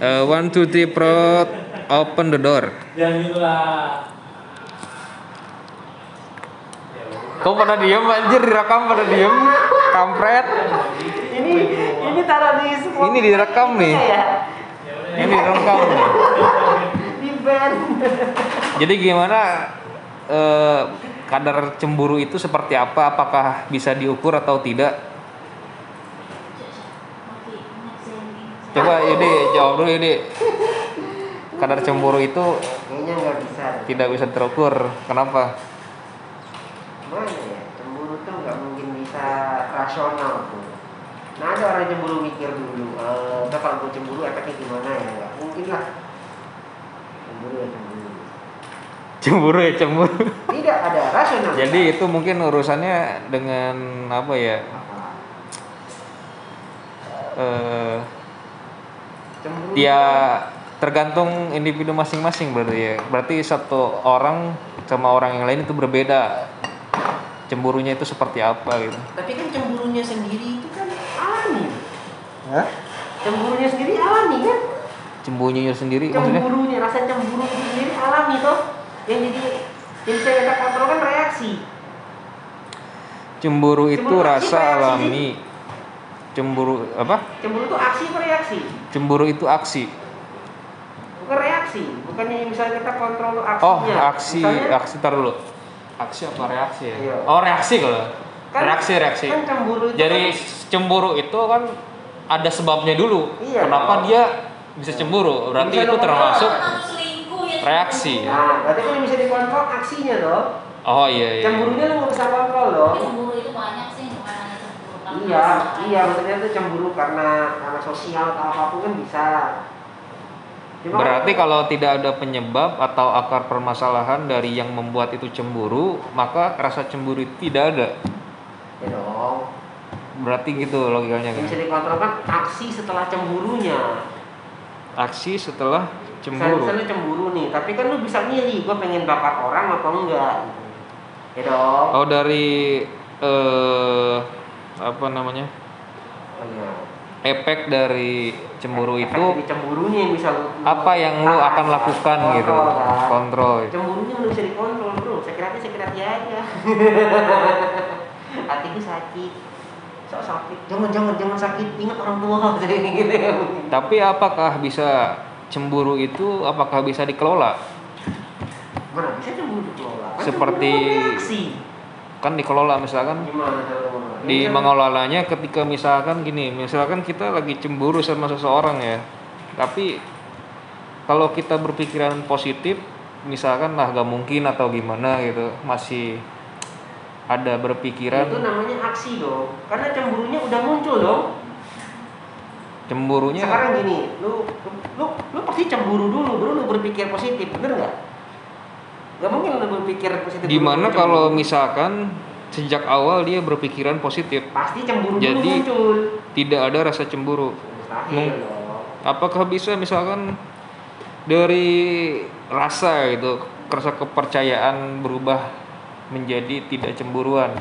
Eh, one two three pro open the door. Kau pada diem anjir direkam pada diem kampret. Ini ini taruh di semua. Ini direkam nih. Ya, Ini direkam nih. di band. Jadi gimana eh, kadar cemburu itu seperti apa? Apakah bisa diukur atau tidak? Coba ini jawab dulu ini. Kadar cemburu itu Kayaknya nggak bisa. tidak bisa terukur. Kenapa? Mana ya? Cemburu tuh nggak mungkin bisa rasional tuh. Nah ada orang cemburu mikir dulu. Eh, "Ntar kalau gue cemburu efeknya gimana ya? Nggak mungkin lah. Cemburu ya cemburu. Cemburu ya cemburu. Tidak ada rasional. Jadi itu mungkin urusannya dengan apa ya? Apa? Eh, Cemburu. ya tergantung individu masing-masing berarti ya. Berarti satu orang sama orang yang lain itu berbeda. Cemburunya itu seperti apa gitu. Tapi kan cemburunya sendiri itu kan alami. Hah? Cemburunya sendiri alami kan? Cemburunya sendiri maksudnya? Cemburunya, rasa cemburu itu sendiri alami toh. Yang jadi yang bisa kita kontrol kan reaksi. Cemburu itu Cemburu sih, rasa reaksi alami. Cemburu apa? Cemburu itu aksi apa reaksi? Cemburu itu aksi. Bukan reaksi, bukannya misalnya kita kontrol aksinya. Oh, aksi, Misalnya, aksi tar dulu. Aksi apa reaksi ya? Iya. Oh, reaksi kalau. Kan- reaksi, reaksi. Kan cemburu itu Jadi kan- cemburu itu kan ada sebabnya dulu. Iya. Kenapa dia bisa cemburu? Berarti Bisa itu termasuk ya. reaksi. Nah, berarti kan bisa dikontrol aksinya toh. Oh iya iya. Cemburunya lu nggak bisa kontrol loh. Cemburu itu banyak sih, bukan hanya cemburu. Karena Iya, iya maksudnya itu cemburu karena karena sosial atau apa pun kan bisa. Cuma Berarti kalau tidak ada penyebab atau akar permasalahan dari yang membuat itu cemburu, maka rasa cemburu itu tidak ada. ya dong. Berarti gitu logikanya Yang bisa kan. dikontrol kan aksi setelah cemburunya. Aksi setelah Misalnya, cemburu. misalnya cemburu nih, tapi kan lu bisa milih, gue pengen bakar orang atau enggak. Ya dong. Oh dari eh apa namanya? Oh, iya. Efek dari cemburu Efek itu dari cemburunya yang bisa lu apa yang lu akan lakukan gitu. Kontrol, kan? Kontrol. Cemburunya nggak bisa dikontrol bro. Sakit hati aja. Hatiku sakit. Sok sakit. Jangan jangan jangan sakit. Ingat orang tua gitu. Tapi apakah bisa cemburu itu apakah bisa dikelola? Mana bisa cemburu dikelola? Kan Seperti- cemburu. Kan dikelola misalkan Gimana di kan- mengelolanya ketika misalkan gini, misalkan kita lagi cemburu sama seseorang ya. Tapi kalau kita berpikiran positif, misalkan lah gak mungkin atau gimana gitu, masih ada berpikiran itu namanya aksi dong. Karena cemburunya udah muncul dong. cemburunya Sekarang gini, lu lu lu pasti cemburu dulu, baru lu berpikir positif, bener nggak? Gak mungkin lu berpikir positif. gimana kalau misalkan sejak awal dia berpikiran positif, pasti cemburu dulu Jadi- muncul. tidak ada rasa cemburu. Mustahil. Apakah bisa misalkan dari rasa gitu, rasa kepercayaan berubah menjadi tidak cemburuan?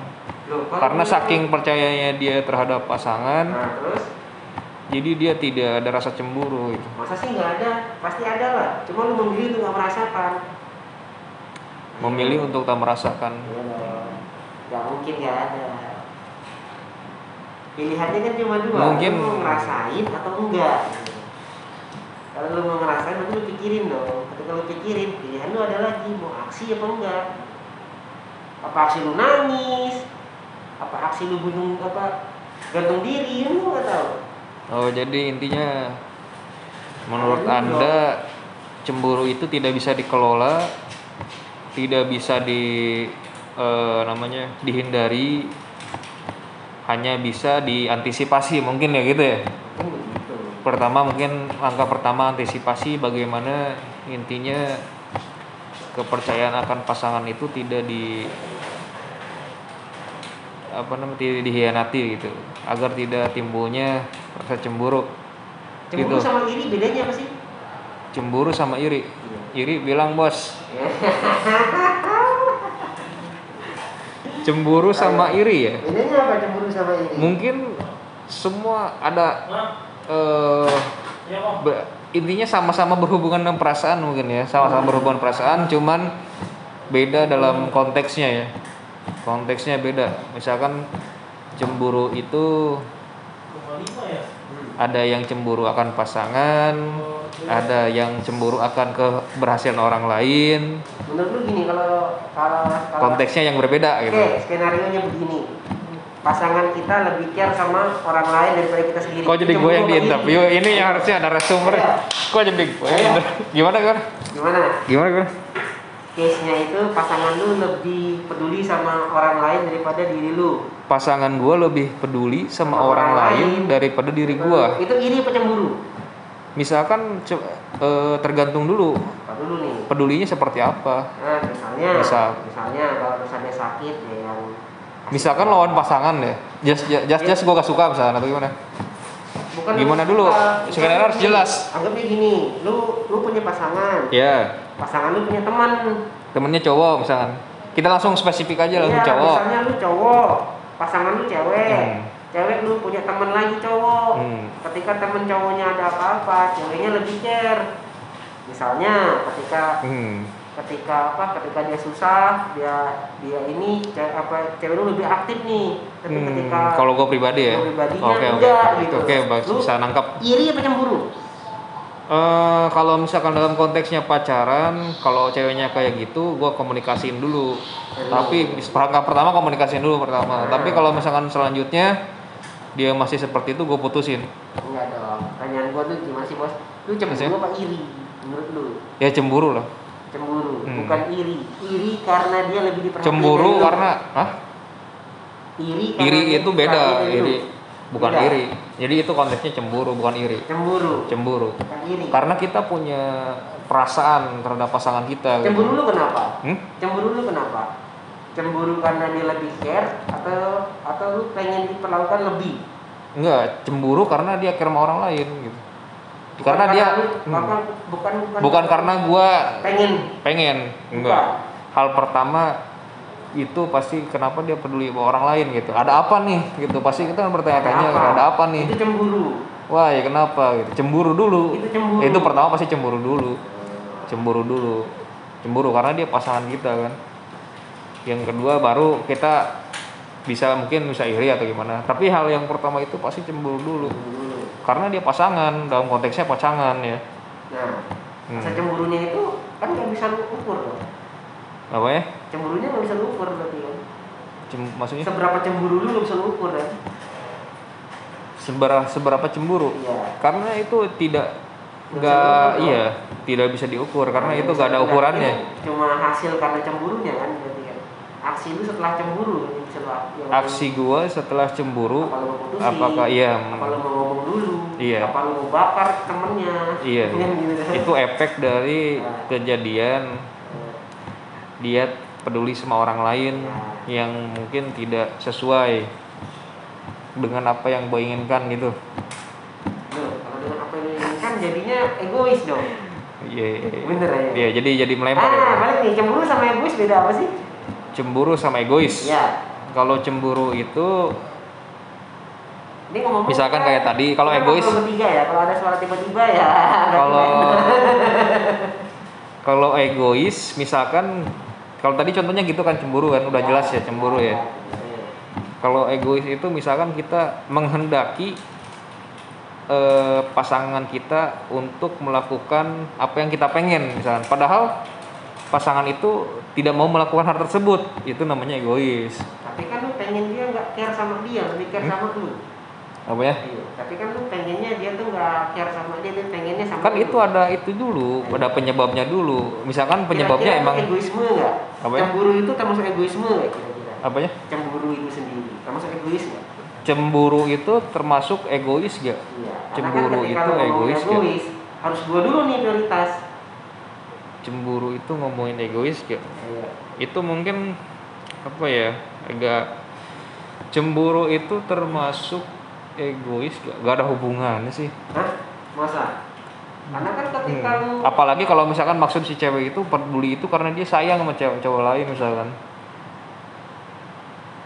Loh, Karena saking percayanya dia terhadap pasangan, Nah, terus jadi dia tidak ada rasa cemburu gitu. masa sih nggak ada? Pasti ada lah. Cuma lu memilih untuk nggak merasakan. Memilih untuk tak merasakan. Dong. Nggak mungkin nggak ada. Pilihannya kan cuma dua. Mungkin- Lu mau ngerasain atau enggak. Kalau lu mau ngerasain, nanti lu pikirin dong. Ketika lu pikirin, pilihan lu ada lagi mau aksi apa enggak. Apa aksi lu nangis? Apa aksi lu bunuh apa gantung diri? Lu nggak tahu. Oh, jadi intinya menurut Anda cemburu itu tidak bisa dikelola, tidak bisa di eh, namanya dihindari, hanya bisa diantisipasi mungkin ya gitu ya. Kan begitu. Pertama mungkin langkah pertama antisipasi bagaimana intinya kepercayaan akan pasangan itu tidak di apa namanya tidak dihianati gitu agar tidak timbulnya rasa cemburu Cemburu Gitu. sama iri bedanya apa sih? cemburu sama iri iri bilang bos cemburu sama iri ya? Bedanya apa cemburu sama iri? mungkin semua ada eh, be- intinya sama-sama berhubungan dengan perasaan mungkin ya. Sama-sama berhubungan perasaan cuman beda dalam konteksnya ya. Konteksnya beda. Misalkan cemburu itu ada yang cemburu akan pasangan ada yang cemburu akan keberhasilan orang lain. Menurut lu gini kalau kalau kalau konteksnya yang berbeda gitu. Oke, skenario nya begini. Pasangan kita lebih care sama orang lain daripada kita sendiri. kok jadi gue yang di interview? ini yang harusnya ada narasumber kok jadi gue yang inter- gimana kan Gimana? gimana kan Case-nya itu pasangan lu lebih peduli sama orang lain daripada diri lu. Pasangan gue lebih peduli sama orang lain daripada diri gue Itu iri apa cemburu? misalkan eh, tergantung dulu. Apa dulu nih? pedulinya seperti apa? Nah, misalnya, Misal. misalnya kalau misalnya sakit ya yang misalkan lawan pasangan ya just just just gue gak suka misalkan atau gimana? Bukan Gimana dulu? Skenario harus jelas. Anggapnya gini, lu lu punya pasangan, ya pasangan lu punya teman. temennya cowok misalkan. Kita langsung spesifik aja langsung Iya, cowok. Misalnya lu cowok, pasangan lu cewek. Hmm. Cewek lu punya teman lagi cowok. Hmm. Ketika temen cowoknya ada apa-apa, ceweknya lebih care. Misalnya ketika hmm. ketika apa? Ketika dia susah, dia dia ini ce- apa cewek lu lebih aktif nih. Tapi Hmm, ketika kalau gue pribadi ya pribadinya oke oke enggak gitu. oke Lu bisa nangkap iri apa cemburu? Eh, kalau misalkan dalam konteksnya pacaran, kalau ceweknya kayak gitu, gue komunikasiin dulu. Tapi perangkap pertama komunikasiin dulu pertama. Tapi kalau misalkan selanjutnya dia masih seperti itu, gue putusin. Enggak dong. Pertanyaan gua tuh gimana sih, Bos? Lu cemburu apa iri? Menurut lu? Ya cemburu lah. Cemburu, Hmm. bukan iri. Iri karena dia lebih diperhatiin. Cemburu karena, ah, iri iri itu beda. Iri bukan Beda. iri. Jadi itu konteksnya cemburu, bukan iri. Cemburu, Cemburu. bukan iri. Karena kita punya perasaan terhadap pasangan kita. gitu. Cemburu lu kenapa? Hmm? Cemburu lu kenapa? Cemburu karena dia lebih care atau atau lu pengen diperlakukan lebih? Enggak, cemburu karena dia care sama orang lain gitu. Bukan karena dia lu- hmm. bukan, bukan bukan bukan karena gua pengen pengen Bukan. enggak hal pertama itu pasti kenapa dia peduli sama orang lain gitu. Ada apa nih? Gitu. Pasti kita kan bertanya-tanya Ada apa? ada apa nih? Itu cemburu. wah ya kenapa? Gitu. Cemburu dulu. Itu cemburu. itu pertama pasti cemburu dulu. Cemburu dulu. Cemburu karena dia pasangan kita kan. Yang kedua baru kita bisa mungkin bisa iri atau gimana. Tapi hal yang pertama itu pasti cemburu dulu. Cemburu. karena dia pasangan dalam konteksnya pasangan ya. Nah, Hmm. rasa cemburunya itu kan nggak bisa lu ukur apa ya Cemburunya nggak bisa lu ukur berarti kan. Cem- maksudnya Seberapa cemburu lu nggak bisa lu ukur kan? seberapa seberapa cemburu Iya. karena itu tidak Nggak diukur, iya tidak bisa diukur karena itu nggak ada ukurannya Cuma hasil karena cemburunya kan berarti kan. Aksi lu setelah cemburu yang aksi gua setelah cemburu apa lu putusin, apakah iya apa lu mau ngomong dulu, Iya. apa lu mau bakar temennya, iya Kan gitu kan. itu efek dari Nah. kejadian dia peduli sama orang lain yang mungkin tidak sesuai dengan apa yang gue inginkan gitu Loh, kalau dengan apa yang inginkan jadinya egois dong. iya iya, iya. Bener ya? Iya, jadi jadi melempar Ah, ya. balik nih cemburu sama egois beda apa sih? cemburu sama egois Iya. kalau cemburu itu Ini ngomong Misalkan kayak tadi, kalau egois- bertiga ya, kalau ada suara tiba-tiba ya. kalau kalau egois misalkan kalau tadi contohnya gitu kan cemburu kan udah jelas ya cemburu ya kalau egois itu misalkan kita menghendaki eh, pasangan kita untuk melakukan apa yang kita pengen misalkan padahal pasangan itu tidak mau melakukan hal tersebut itu namanya egois Tapi kan lu pengen dia nggak care sama dia, lebih care Hmm? sama lu. Apa ya Iya. Tapi kan lu pengennya dia tuh nggak care sama dia, dia pengennya sama kan itu ada itu dulu ada penyebabnya dulu misalkan penyebabnya Kira-kira emang egoisme nggak? Apa ya? Cemburu itu termasuk egoisme nggak kira-kira? apa ya Cemburu itu sendiri termasuk egois nggak? cemburu itu termasuk egois gak Iya. Karena Cemburu kan itu egois egois, harus gua dulu nih prioritas. cemburu itu ngomongin egois gak Iya. itu mungkin apa ya agak cemburu itu termasuk egois gak, gak ada hubungannya sih Hah? Masa? Karena kan ketika Hmm. lu apalagi kalau misalkan maksud si cewek itu peduli itu karena dia sayang sama cewek cowok lain misalkan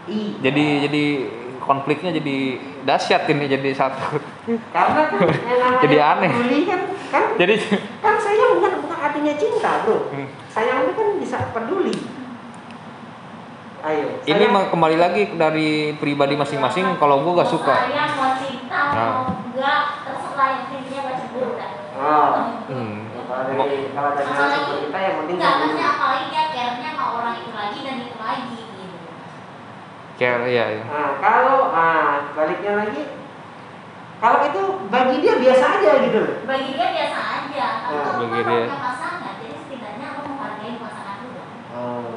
Iya. jadi jadi konfliknya jadi dahsyat ini jadi satu Karena kan Jadi aneh. peduli kan kan Jadi kan sayang bukan bukan artinya cinta bro. Hmm. Sayang itu kan bisa peduli. Ayo. ini sayang- mah kembali lagi dari pribadi masing-masing. Kalau gua gak suka. sayang mau cinta Nah. mau enggak terserah yang intinya gak cemburu kan Oh. Hmm. Ya, kalau dari kalau dari narasumber kita yang penting Enggak, maksudnya apalagi dia care-nya sama orang itu lagi dan itu lagi gitu. Care ya, ya. Nah, kalau ah baliknya lagi kalau itu bagi dia biasa aja gitu. Bagi dia biasa aja, Oh, kalau bagi kan dia. pasangan, jadi setidaknya lo menghargai pasangan lu dong.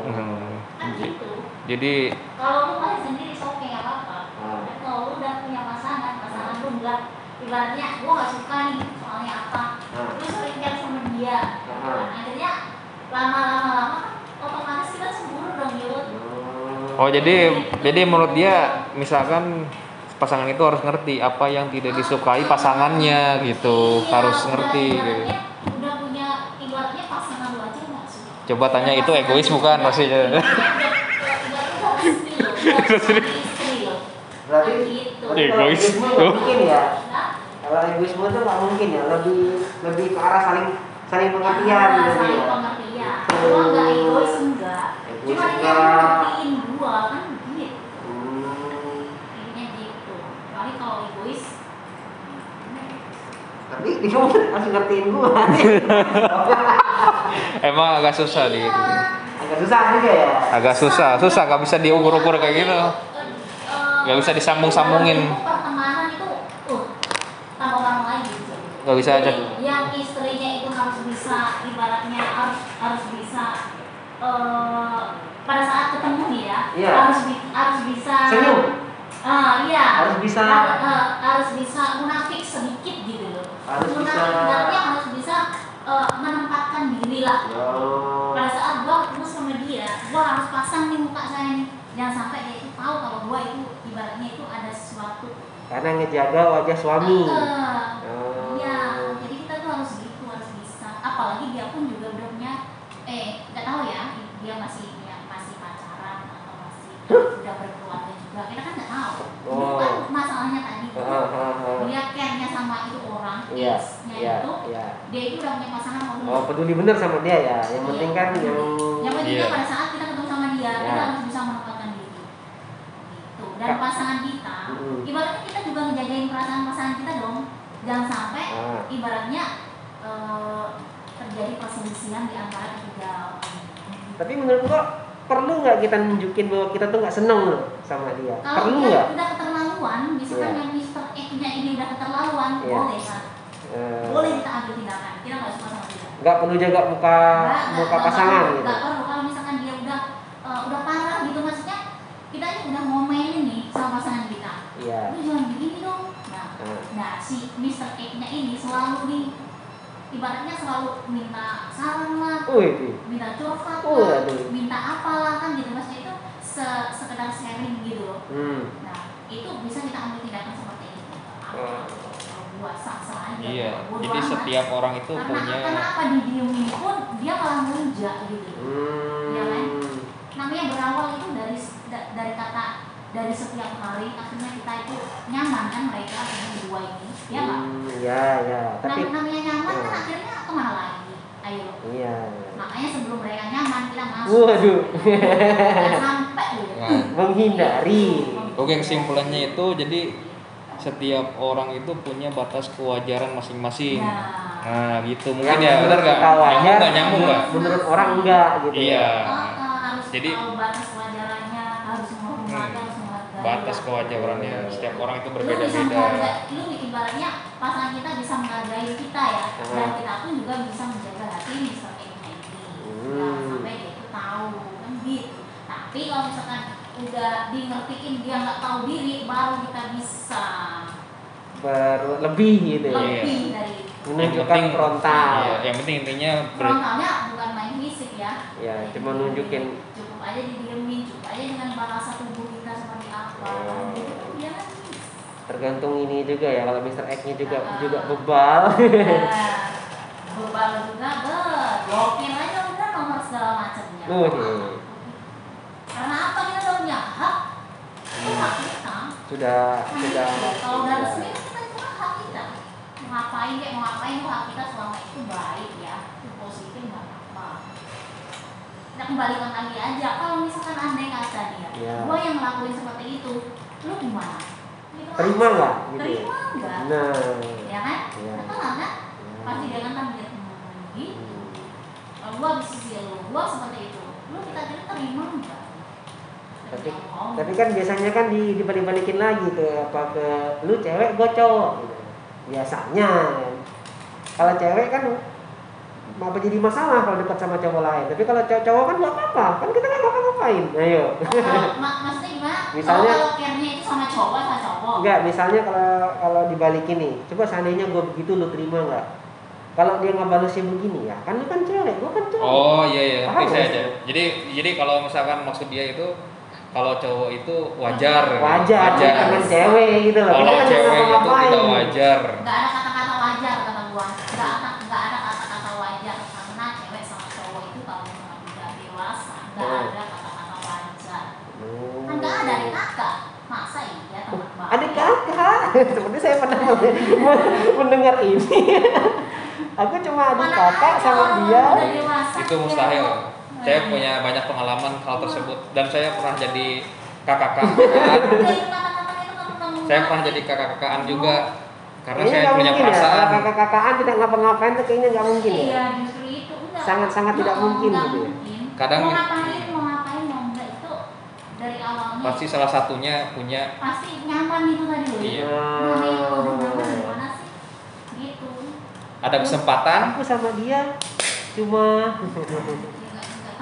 Hmm. Kan J- gitu. Jadi Kalau lu masih sendiri, oke nggak apa-apa. Ah. Dan kalau lu udah punya pasangan, pasangan lu enggak ibaratnya gua gak suka nih soalnya apa Ah. lu sering care sama dia Ah. akhirnya lama-lama lama otomatis kita cemburu dong Yud Oh jadi jadi menurut dia misalkan pasangan itu harus ngerti apa yang tidak disukai pasangannya gitu Iya, harus ngerti gitu. udah punya ibaratnya pasangan lu aja nggak suka Coba tanya itu egois bukan pastinya. Berarti gitu. berarti kalau Egois. egoisme nggak mungkin ya. Nah, Kalau egoisme itu nggak mungkin ya. Lebih lebih ke arah saling saling pengertian ah, gitu saling ya. pengertian. Gua nggak egois enggak. Cuma dia ngertiin gua kan gitu. Hmm. Intinya gitu. Kecuali kalau egois Tapi dia harus ngertiin gua. Emang agak susah di gitu. Agak susah juga ya. Agak susah, susah nggak bisa diukur-ukur kayak gitu. Nggak bisa disambung-sambungin. Pertemanan itu uh tambah orang lagi gitu. Nggak bisa aja. Yang istrinya itu harus bisa ibaratnya harus harus bisa eh pada saat ketemu nih ya Iya. harus harus bisa Senyum. Ah iya. Harus bisa. Har- eh, harus bisa munafik sedikit gitu loh. Harus munafik bisa- ibaratnya harus bisa eh, menempatkan diri lah. Oh. pada gua harus pasang nih muka saya nih jangan sampai dia itu tahu kalau gua itu ibaratnya itu ada sesuatu Karena ngejaga wajah suami. Oh. iya jadi kita tuh harus gitu harus bisa apalagi dia pun juga udah punya eh nggak tahu ya dia masih ya, masih pacaran atau masih udah berkeluarga juga kita kan nggak tahu itu Oh. kan masalahnya tadi Ah, ah, ah. dia sama itu orang Iya, ex-nya iya, itu iya. dia itu udah punya pasangan belum Oh, peduli bener sama dia ya. Yang Iya. penting kan yang yang penting Iya. dia pada saat kita ketemu sama dia Ya. kita harus bisa menempatkan diri gitu dan Kak. pasangan kita Mm. ibaratnya kita juga ngejagain perasaan pasangan kita dong jangan sampai Ah. ibaratnya eh, terjadi perselisihan di antara ketiga orang Tapi menurut gua perlu nggak kita nunjukin bahwa kita tuh nggak seneng loh sama dia? kalau perlu nggak? udah keterlaluan misalkan Iya. yang Mister X-nya ini udah keterlaluan Iya. boleh kan Eh, boleh kita ambil tindakan kita nggak suka sama dia nggak perlu jaga muka Nggak, muka nggak, pasangan nggak, gitu. nggak perlu kalau misalkan dia udah eh, udah parah gitu maksudnya kita ini udah ngomelin nih sama pasangan kita Iya. lu jangan begini dong nah Nah, nah si Mr. X nya ini selalu nih ibaratnya selalu minta saran lah Wih, minta curhat lah aduh. minta apalah kan gitu maksudnya itu se sekedar sharing gitu loh hmm. nah itu bisa kita ambil tindakan aja Iya. Jadi amat. setiap orang itu karena punya karena apa didiemin pun dia malah ngelunjak gitu Iya kan? Hmm. namanya berawal itu dari da- dari kata dari setiap hari akhirnya kita itu nyaman kan mereka dengan dua ini ya nggak Hmm, ya, ya. Tapi Nam- namanya nyaman kan Hmm. akhirnya ke mana lagi ayo iya. makanya sebelum mereka nyaman kita masuk Waduh. Sampai gitu Nah, Menghindari. Oke kesimpulannya itu jadi setiap orang itu punya batas kewajaran masing-masing. nah Nah gitu mungkin Yang ya benar nggak? Nyambung nggak nyambung nggak? Menurut orang enggak gitu Iya. ya. Oh, oh, harus Jadi- tahu batas kewajarannya harus menghormati Hmm. harus Batas kewajarannya setiap orang itu lu bisa menghargai berbeda-beda. lu ibaratnya pasangan kita bisa menghargai kita ya Hmm. dan kita pun juga bisa menjaga hati Mr. X ini Hmm. Sampai dia itu tahu kan gitu tapi kalau misalkan udah di ngertiin dia nggak tahu diri baru kita bisa Berlebih gitu ya. lebih dari itu Yang Menunjukkan penting- frontal. Iya, yang penting intinya ber- frontalnya bukan main fisik ya Ya, cuma nunjukin cukup aja didiemin cukup aja dengan bahasa tubuh kita seperti apa Oh. gitu dia kan tergantung ini juga ya kalau Mr. X nya juga Ah. juga bebal Nah, berbal juga be blokir aja udah nomor segala macamnya Wih. Karena apa? Kita udah punya hak itu hak kita. Sudah Nah, sudah. itu. kalau udah resmi kita itu hak ngapain kayak mau ngapain tuh hak kita selama itu baik ya? Itu positif nggak apa-apa. Kita kembalikan lagi aja. Kalau misalkan andai kata dia Iya. gua yang ngelakuin seperti itu lu gimana? Gitu. Terima nggak? Gitu ya? terima nggak? Nah ya kan? Iya. Nah, kan? Ya. pasti dia kan kan mikir "Hmm, kalau gua di sisi lu gua seperti itu lu kita kira terima enggak tapi tapi kan biasanya kan di dibalik-balikin lagi ke apa ke lu cewek gue cowok gitu. biasanya kan. kalau cewek kan apa jadi masalah kalau dekat sama cowok lain. Tapi kalau cowok cowok kan nggak apa-apa kan kita nggak ngapa-ngapain. Ayo Oh, kalau mak- maksudnya gimana? Misalnya- kalau care-nya itu sama cowok sama cowok? Enggak misalnya kalau kalau dibalikin nih coba seandainya gue begitu lu terima nggak? Kalau dia nggak balasnya begini ya kan lu kan cewek gue kan cowok. Oh iya iya, Paham nggak aja. Jadi jadi kalau misalkan maksud dia itu kalau cowok itu wajar. wajar dengan cewek gitu loh Kalau kan cewek itu tidak wajar. nggak ada kata-kata wajar kata gua nggak ada nggak ada kata-kata wajar karena cewek sama cowok itu kalau memang udah dewasa nggak Oh. ada kata-kata wajar Hmm. kan nggak ada adik kakak masa iya teman Adik kakak, seperti saya pernah mendengar ini. Aku cuma adik kakak sama dia. Itu ya. mustahil. Saya punya banyak pengalaman hal tersebut dan saya pernah jadi itu itu kan kamu saya pernah jadi kakak-kakaan juga karena saya punya ya, perasaan. kalau kakak-kakaan tidak ngapa-ngapain tuh kayaknya nggak mungkin ya. Iya, justru itu. Sangat-sangat tidak mungkin gitu ya. Kadang- mau ngapain, mau ngapain, mau enggak itu dari awalnya Pasti salah satunya punya pasti nyaman gitu tadi loh. Iya. Nah, itu udah nyaman gimana sih? Gitu. ada kesempatan Aku sama dia cuma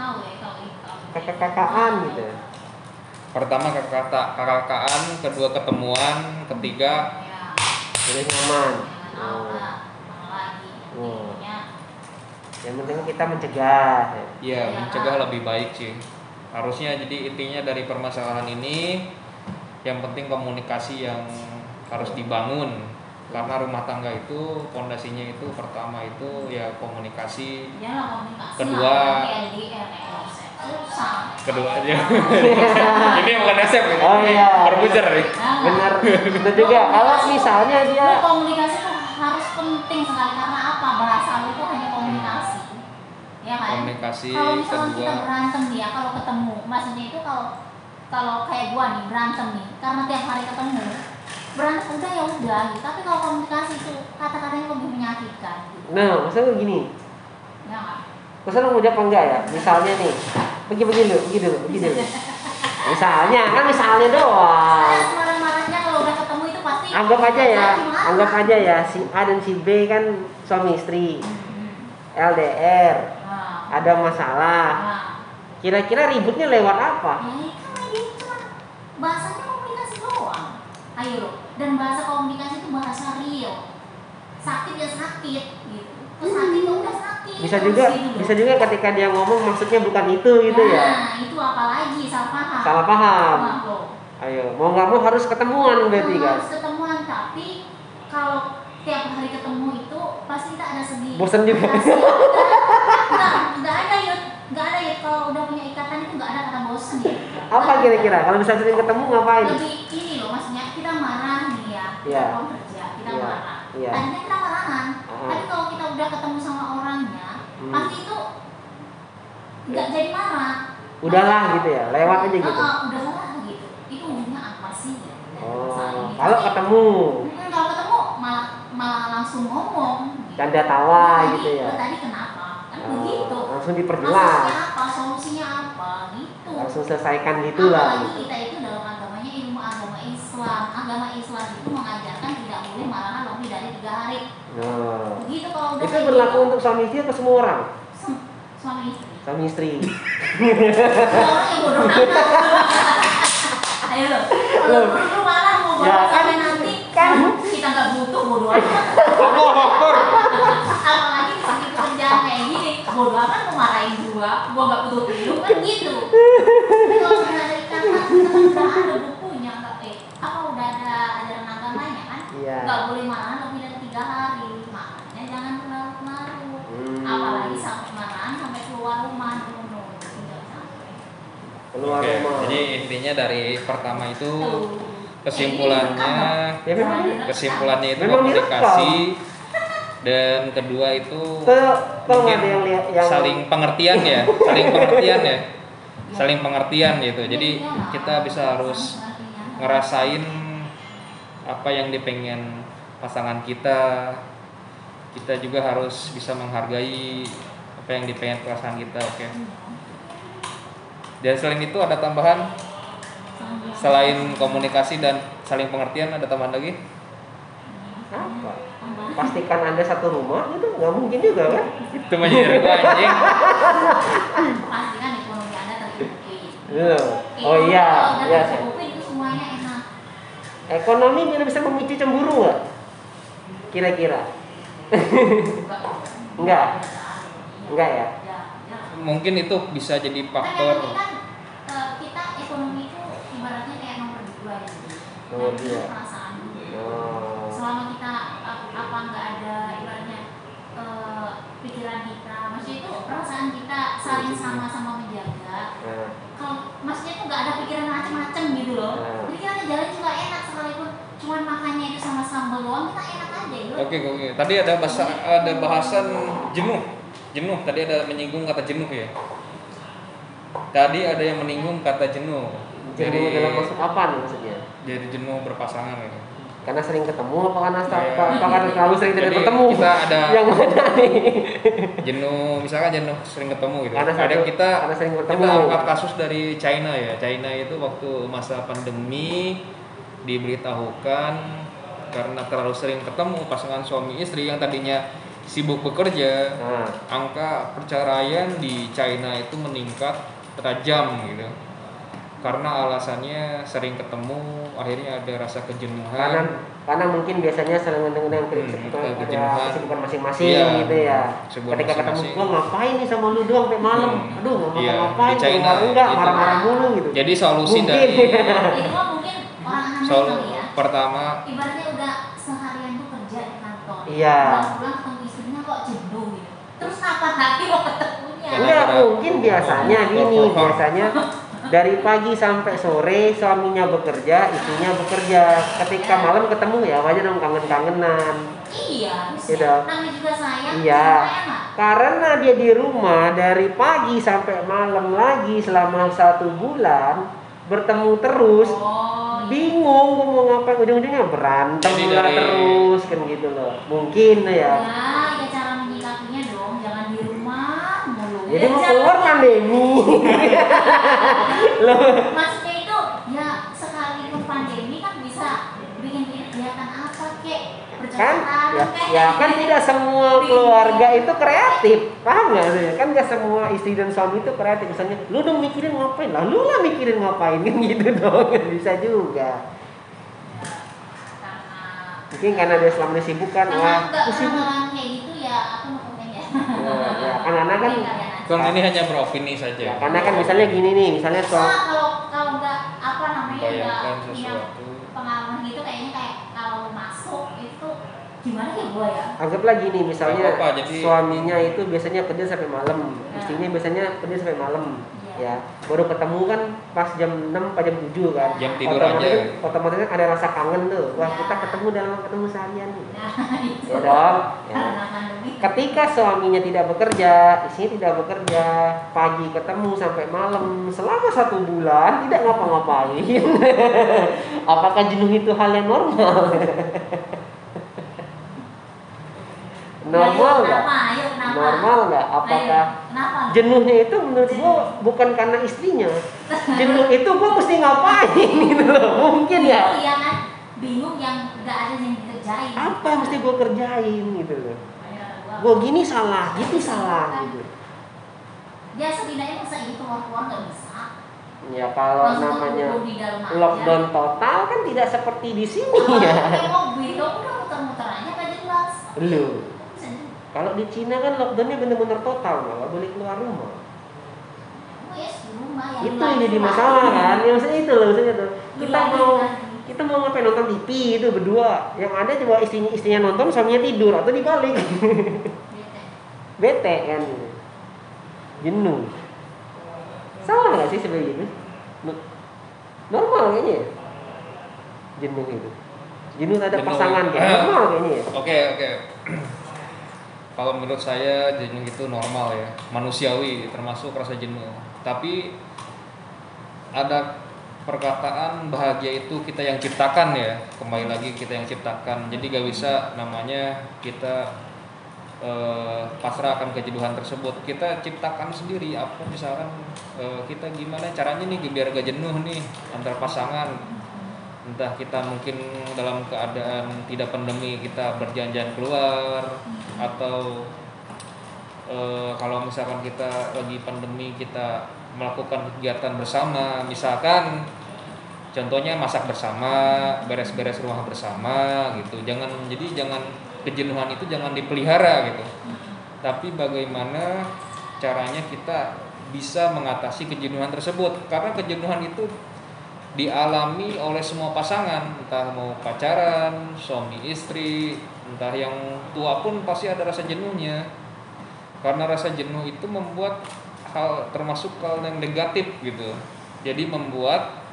Ya, nggak nggak tahu ya kakak-kakaan gitu. pertama kakak kakak-kakaan, kedua ketemuan, ketiga Ya, Udah nyaman. Oh. Oh. Intinya, Yang penting kita mencegah. ya Iya. mencegah lebih baik sih. Harusnya jadi intinya dari permasalahan ini yang penting komunikasi yang harus dibangun karena rumah tangga itu pondasinya itu pertama itu ya komunikasi ya komunikasi Kedua- kedua aja ini bukan SM ini Oh, iya. berbujar nih Nah, Bener, bener juga. Kalau misalnya dia Lu komunikasi tuh harus penting sekali karena apa? Bahasa lu itu hanya komunikasi. Ya kan? komunikasi Kalau misalnya kita kedua berantem nih ya, kalau ketemu, maksudnya itu kalau kalau kayak gua nih berantem nih, karena tiap hari ketemu, berantem udah ya udah gitu. Tapi kalau komunikasi itu kata-katanya lebih menyakitkan gitu. Nah, maksudnya gini, Ya? Masa lu mau jawab enggak ya? Misalnya nih, pergi-pergi dulu, pergi dulu, pergi dulu. Misalnya, kan misalnya doang. Marah-marahnya kalau udah ketemu itu pasti Anggap aja ya, anggap aja ya, si A dan si B kan suami istri, Hmm. LDR, Nah, ada masalah. nah. Kira-kira ributnya lewat apa? Ya kan bahasanya. Ayo loh. Dan bahasa komunikasi itu bahasa real. Sakit ya sakit gitu. Terus sakit ya udah sakit. Bisa juga, gitu bisa juga ketika dia ngomong maksudnya bukan itu gitu ya. Nah, itu apalagi salah paham. Salah paham. Nah. Ayo, mau nggak mau harus ketemuan berarti kan. Harus ketemuan tapi kalau tiap hari ketemu itu pasti kita ada sedih. Bosen juga. Enggak, enggak ada yuk. Enggak ada yuk kalau udah punya ikatan itu enggak ada kata bosen ya. Apa kira-kira? Kalau bisa sering ketemu ngapain? lebih ini loh maksudnya kita marah ya Iya. pulang kerja kita marah Iya. tadinya kita marahan Ah. tapi kalau kita udah ketemu sama orangnya Hmm. pasti itu nggak jadi marah Udahlah gitu ya, lewat aja gitu. Ah, udahlah gitu itu ujungnya apa sih ya, Oh, kalau ketemu Mm, kalau ketemu malah malah langsung ngomong gitu. canda tawa Tadi- gitu ya. lu tadi kenapa kan Oh, begitu langsung diperjelas, apa solusinya apa gitu langsung selesaikan gitulah. Apalagi Gitu. kita itu dalam agamanya ilmu agama Islam. Agama Islam itu mengajarkan tidak boleh marahan lebih dari tiga hari. Nah, Begitu kalau udah itu berlaku gitu, untuk suami istri atau semua orang? su- suami istri. Suami istri. Semua orang yang bodoh. Ayo lo, kalau lu marah mau bodoh Ya, kan- sampai nanti kan. kita nggak butuh bodoh Apalagi sakit kerjaan kayak gini, bodoh amat mau marahin gua, gua nggak butuh hidup kan gitu. Tapi kalau kita kan udah ada bukunya, nggak eh apa udah ada ajaran agamanya kan? Iya. nggak boleh marahan lebih dari tiga hari. Makanya jangan larut-larut Hmm. apalagi sampai marahan sampai keluar rumah sampai. Keluar Oke, rumah. jadi intinya dari pertama itu kesimpulannya Ya, memang- kesimpulannya itu Memang komunikasi. dan kedua itu Tuh, mungkin ada yang lihat yang saling pengertian ya? Saling pengertian ya? Saling pengertian gitu. Jadi kita bisa harus ngerasain apa yang dipengen pasangan kita kita juga harus bisa menghargai apa yang dipengen pasangan kita oke dan selain itu ada tambahan selain komunikasi dan saling pengertian ada tambahan lagi apa? Pastikan anda satu rumah itu nggak mungkin juga kan? itu menyindir gua anjing pastikan ekonomi anda tercukupi Loh. Oh iya, kalau iya. Ekonomi bisa bisa memicu cemburu nggak? Kira-kira? Enggak. Enggak. Ya? Mungkin itu bisa jadi faktor kan eh, kita ekonomi itu ibaratnya kayak nomor dua ya. Nomor dua. perasaan dulu. Oh. Selama kita ap- apa nggak ada ibaratnya eh, pikiran kita, maksudnya itu perasaan kita saling sama-sama menjaga. Nah, Kalau maksudnya itu nggak ada pikiran macam-macam gitu loh. Hmm. Jadi kita jalan juga enak cuman makannya itu sama sambal doang kita enak aja gitu. Oke oke. Tadi ada bahasa ada bahasan jenuh. Jenuh. Tadi ada menyinggung kata jenuh ya. Tadi ada yang menyinggung kata jenuh. jenuh Jadi dalam maksud apa nih maksudnya? jadi jenuh berpasangan gitu. Karena sering ketemu apa karena Iya. apa, apa karena terlalu sering tidak ketemu? kita ada- yang mana nih? Jenuh misalkan jenuh sering ketemu gitu. Karena ada satu- kita karena sering bertemu. kita angkat kasus dari China ya. China itu waktu masa pandemi diberitahukan karena terlalu sering ketemu pasangan suami istri yang tadinya sibuk bekerja Nah, angka perceraian di China itu meningkat tajam gitu karena alasannya sering ketemu akhirnya ada rasa karena kejenuhan karena mungkin biasanya sering yang Hmm, kesibukan masing-masing Iya, gitu ya. Ketika ketemu masing-masing. gua ngapain nih sama lu doang sampai malam? Hmm. Aduh, nggak Iya, ngapa-ngapain, di China enggak, enggak, gitu. marah-marah mulu gitu. jadi solusi Mungkin. dari Itu mah mungkin orang aneh sol kali ya. pertama ibaratnya udah seharian tuh kerja di kantor Iya. pulang ketemu istrinya kok jenuh gitu terus kapan lagi mau ketemunya Enggak, ada- mungkin biasanya gini, biasanya dari pagi sampai sore suaminya bekerja, istrinya bekerja. Ketika malam ketemu ya wajar dong kangen-kangenan. iya Iya bisa dong. namanya juga sayang Iya. Karena dia di rumah dari pagi sampai malam lagi selama satu bulan bertemu terus, oh iya. bingung gua mau ngapain ujung-ujungnya berantem Jadi lah dari- terus kan gitu loh. Mungkin ya. ya ya cara menyikapinya dong jangan di rumah mulu Jadi Ya, mau keluar pandemi. Loh, maksudnya itu ya sekalipun pandemi kan bisa bikin kegiatan apa kek kan? Ya, ya kan tidak semua keluarga itu kreatif. Paham nggak sih kan nggak semua istri dan suami itu kreatif. Misalnya lu dong mikirin ngapain? Lah lu lah mikirin ngapain? Kan gitu dong. Bisa juga. Karena mungkin karena dia selama ini sibuk kan karena wah aku sibuk. kayak gitu ya aku mau komen ya ya, ya, kan anak. Kan Ini hanya beropini saja. Ya, karena kan misalnya gini nih misalnya Nah, soal kalau kalau nggak apa namanya nggak punya pengalaman gitu kayaknya kayak kalau masuk gimana ya? Ya anggaplah gini misalnya Nggak apa-apa, jadi- suaminya itu biasanya kerja sampai malam. Istrinya biasanya kerja sampai malam Iya. ya. Baru ketemu kan pas jam 6 pas jam 7 kan. Jam tidur otomatis, aja. otomatis kan ada rasa kangen tuh. Wah Ya. kita ketemu dalam ketemu seharian nih. Nah itu. Ya dong ya. ketika suaminya tidak bekerja istrinya tidak bekerja pagi ketemu sampai malam selama satu bulan tidak ngapa-ngapain. Apakah jenuh itu hal yang normal normal nggak? normal nggak? Apakah jenuhnya itu menurut gua bukan karena istrinya. Jenuh itu gua mesti ngapain gitu loh? Mungkin ya. Kan bingung yang nggak ada yang dikerjain. Apa yang mesti gua kerjain gitu loh? Gua gini salah gitu salah gitu. Ya setidaknya masa ini keluar-keluar nggak bisa. Ya kalau Langsung namanya dalam aja. lockdown total kan tidak seperti di sini Apa, ya. mobil udah muter-muter aja nggak jelas. Lu. Kalau di Cina kan lockdownnya benar-benar total nggak boleh keluar rumah. Oh, yes, yang itu yang jadi masalah kan? Ya maksudnya itu loh maksudnya tuh. Kita Lu mau lagi, kita mau ngapain nonton TV itu berdua? Yang ada coba istrinya istrinya nonton suaminya tidur atau dibalik. Bete. bete kan? Jenuh. Salah nggak sih sebenarnya gitu No- normal kayaknya ya? Jenuh itu. Jenuh ada Jenuh. pasangan kayak normal kayaknya ya? Oke oke. kalau menurut saya jenuh itu normal ya, manusiawi termasuk rasa jenuh. Tapi ada perkataan bahagia itu kita yang ciptakan ya, kembali lagi kita yang ciptakan. Jadi gak bisa namanya kita eh, pasrah akan kejenuhan tersebut. Kita ciptakan sendiri apa misalkan eh, kita gimana caranya nih biar gak jenuh nih antar pasangan entah kita mungkin dalam keadaan tidak pandemi kita berjalan-jalan keluar atau eh, kalau misalkan kita lagi pandemi kita melakukan kegiatan bersama. Misalkan contohnya masak bersama beres-beres rumah bersama gitu. Jangan jadi jangan kejenuhan itu jangan dipelihara gitu. Tapi bagaimana caranya kita bisa mengatasi kejenuhan tersebut? Karena kejenuhan itu dialami oleh semua pasangan. Entah mau pacaran suami istri entah yang tua pun pasti ada rasa jenuhnya. Karena rasa jenuh itu membuat hal termasuk hal yang negatif gitu. Jadi membuat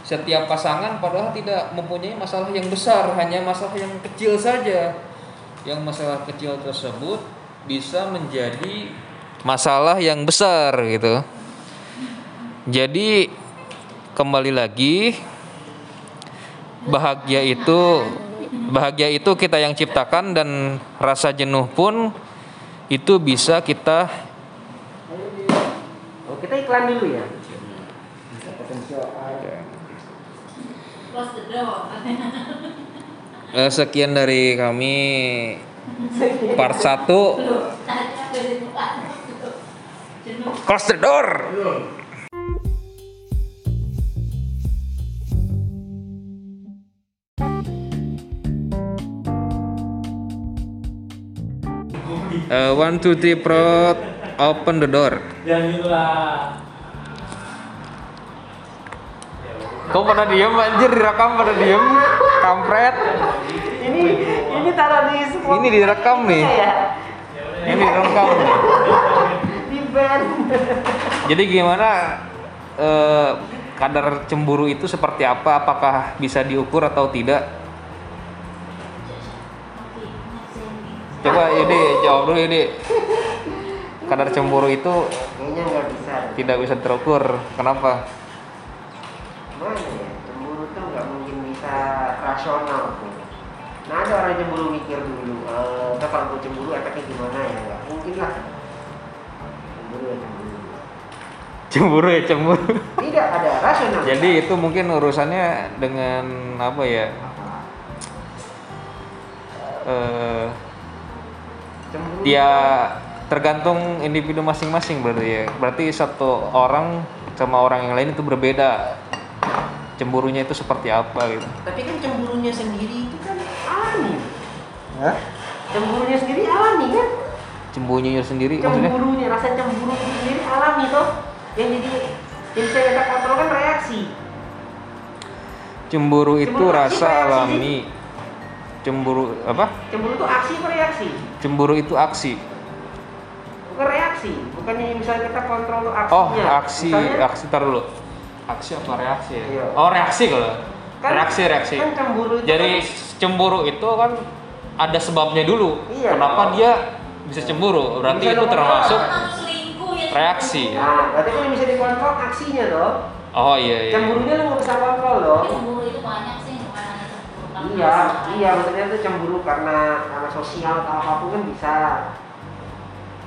setiap pasangan padahal tidak mempunyai masalah yang besar hanya masalah yang kecil saja. Yang masalah kecil tersebut bisa menjadi masalah yang besar gitu. Jadi kembali lagi bahagia itu bahagia itu kita yang ciptakan dan rasa jenuh pun itu bisa kita Oh, kita iklan dulu ya. Close the door. eh, sekian dari kami part 1 Jenuh. close the door Eh, one two three pro open the door Jangan gitu lah. Kau pada diem anjir direkam pada diem kampret Ini ini taruh di semua. Ini direkam nih. Ya, ini direkam nih. di band. Jadi gimana eh, kadar cemburu itu seperti apa? Apakah bisa diukur atau tidak? Coba ini jawab dulu ini. Kadar cemburu itu bisa. tidak bisa terukur. Kenapa? Mana ya? Cemburu tuh nggak mungkin bisa rasional tuh. Nah ada orang cemburu mikir dulu. Eh, "Ntar kalau gue cemburu efeknya gimana ya? Nggak mungkin lah. Cemburu ya cemburu. Cemburu ya cemburu. Tidak ada rasional. Jadi itu mungkin urusannya dengan apa ya? Eh. Dia tergantung individu masing-masing berarti ya. Berarti satu orang sama orang yang lain itu berbeda. Cemburunya itu seperti apa gitu. Tapi kan cemburunya sendiri itu kan alami. Hah? Cemburunya sendiri alami kan? Cemburunya sendiri maksudnya? Cemburunya, rasa cemburu itu sendiri alami toh. Yang jadi yang bisa kita kontrol kan reaksi. Cemburu itu Cemburu sih, rasa alami. Cemburu apa? Cemburu itu aksi apa reaksi? Cemburu itu aksi. Bukan reaksi, bukannya misalnya kita kontrol aksinya. Oh, aksi, Misalnya, aksi tar dulu. Aksi apa reaksi ya? Iya. Oh, reaksi kalau. Kan- reaksi, reaksi. Kan cemburu itu Jadi kan- cemburu itu kan ada sebabnya dulu. Iya. Kenapa dia bisa cemburu? Berarti Bisa itu dong. termasuk ya reaksi. Nah, berarti kan bisa dikontrol aksinya toh. Oh iya iya. Cemburunya lu nggak bisa kontrol loh. Cemburu itu banyak sih bukan hanya cemburu karena Iya, iya maksudnya itu cemburu karena karena sosial atau apa pun kan bisa.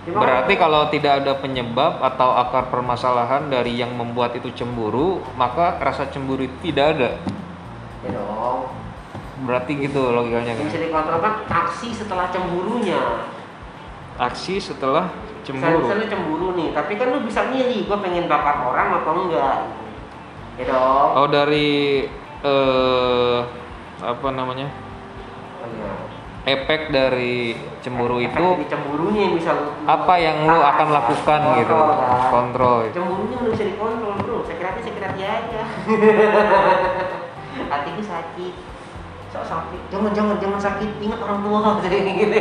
Cuma Berarti kalau tidak ada penyebab atau akar permasalahan dari yang membuat itu cemburu, maka rasa cemburu itu tidak ada. ya dong. Berarti gitu logikanya kan. bisa dikontrol kan aksi setelah cemburunya. Aksi setelah Misalnya, cemburu. misalnya cemburu nih, tapi kan lu bisa milih, gue pengen bakar orang atau enggak. Ya dong. Oh dari eh apa namanya? Iya. Efek dari cemburu Efek itu dari cemburunya yang bisa lu apa yang lu akan Ah, lakukan gitu. kontrol, kan? Kontrol. Cemburunya nggak bisa dikontrol bro. Sakit hati aja. Hatiku sakit. Sok sakit. Jangan jangan jangan sakit. Ingat orang tua gitu.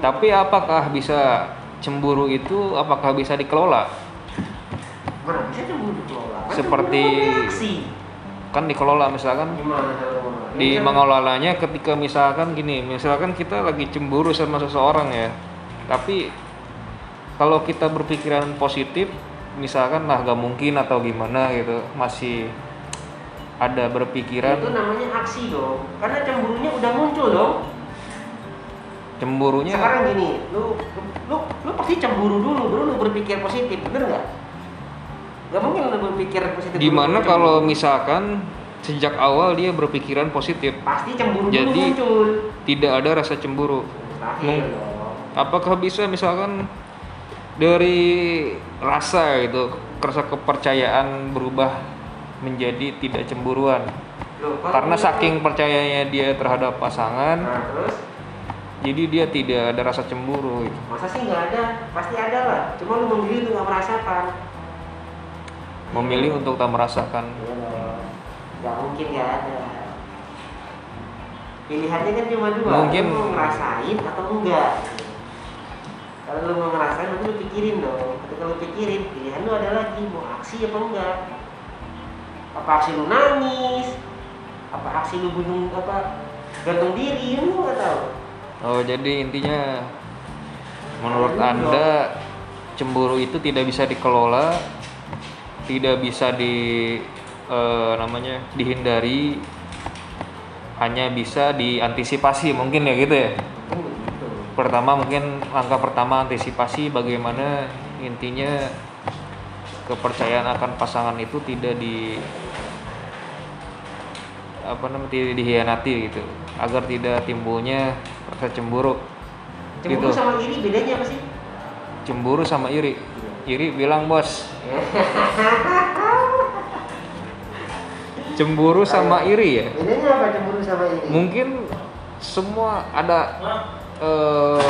Tapi apakah bisa cemburu itu apakah bisa dikelola? Bisa cemburu dikelola? Kan Seperti- cemburu. Kan dikelola misalkan Gimana di kan- mengelolanya ketika misalkan gini, misalkan kita lagi cemburu sama seseorang ya. tapi kalau kita berpikiran positif misalkan lah gak mungkin atau gimana gitu masih ada berpikiran. Itu namanya aksi dong karena cemburunya udah muncul dong. Cemburunya sekarang gini lu lu lu pasti cemburu dulu baru lu berpikir positif bener nggak? Gak mungkin lu berpikir positif baru kalau misalkan sejak awal dia berpikiran positif. Pasti cemburu dulu Jadi- muncul. tidak ada rasa cemburu. Mustahil dong. apakah bisa misalkan dari rasa gitu rasa kepercayaan berubah menjadi tidak cemburuan? Loh, karena lu- saking percayanya dia terhadap pasangan nah terus? jadi dia tidak ada rasa cemburu. Gitu. masa sih nggak ada? Pasti ada lah. Cuma lu memilih untuk nggak merasakan. Memilih untuk tak merasakan. Iya. Nggak mungkin nggak ada. Pilihannya kan cuma dua Mungkin- lu mau ngerasain atau enggak? Kalau lu mau ngerasain nanti lu pikirin dong. Ketika lu pikirin pilihan lu ada lagi mau aksi apa enggak? Apa aksi lu nangis? Apa aksi lu bunuh apa gantung diri? Lu nggak tahu. Oh jadi intinya menurut anda cemburu itu tidak bisa dikelola tidak bisa di eh, namanya dihindari hanya bisa diantisipasi mungkin ya gitu ya? Pertama mungkin langkah pertama antisipasi bagaimana intinya kepercayaan akan pasangan itu tidak di apa namanya tidak dihianati gitu. Agar tidak timbulnya rasa cemburu. Cemburu Gitu. sama iri bedanya apa sih? Cemburu sama iri. Iri bilang bos cemburu sama iri ya? Bedanya apa cemburu sama iri. Mungkin semua ada eh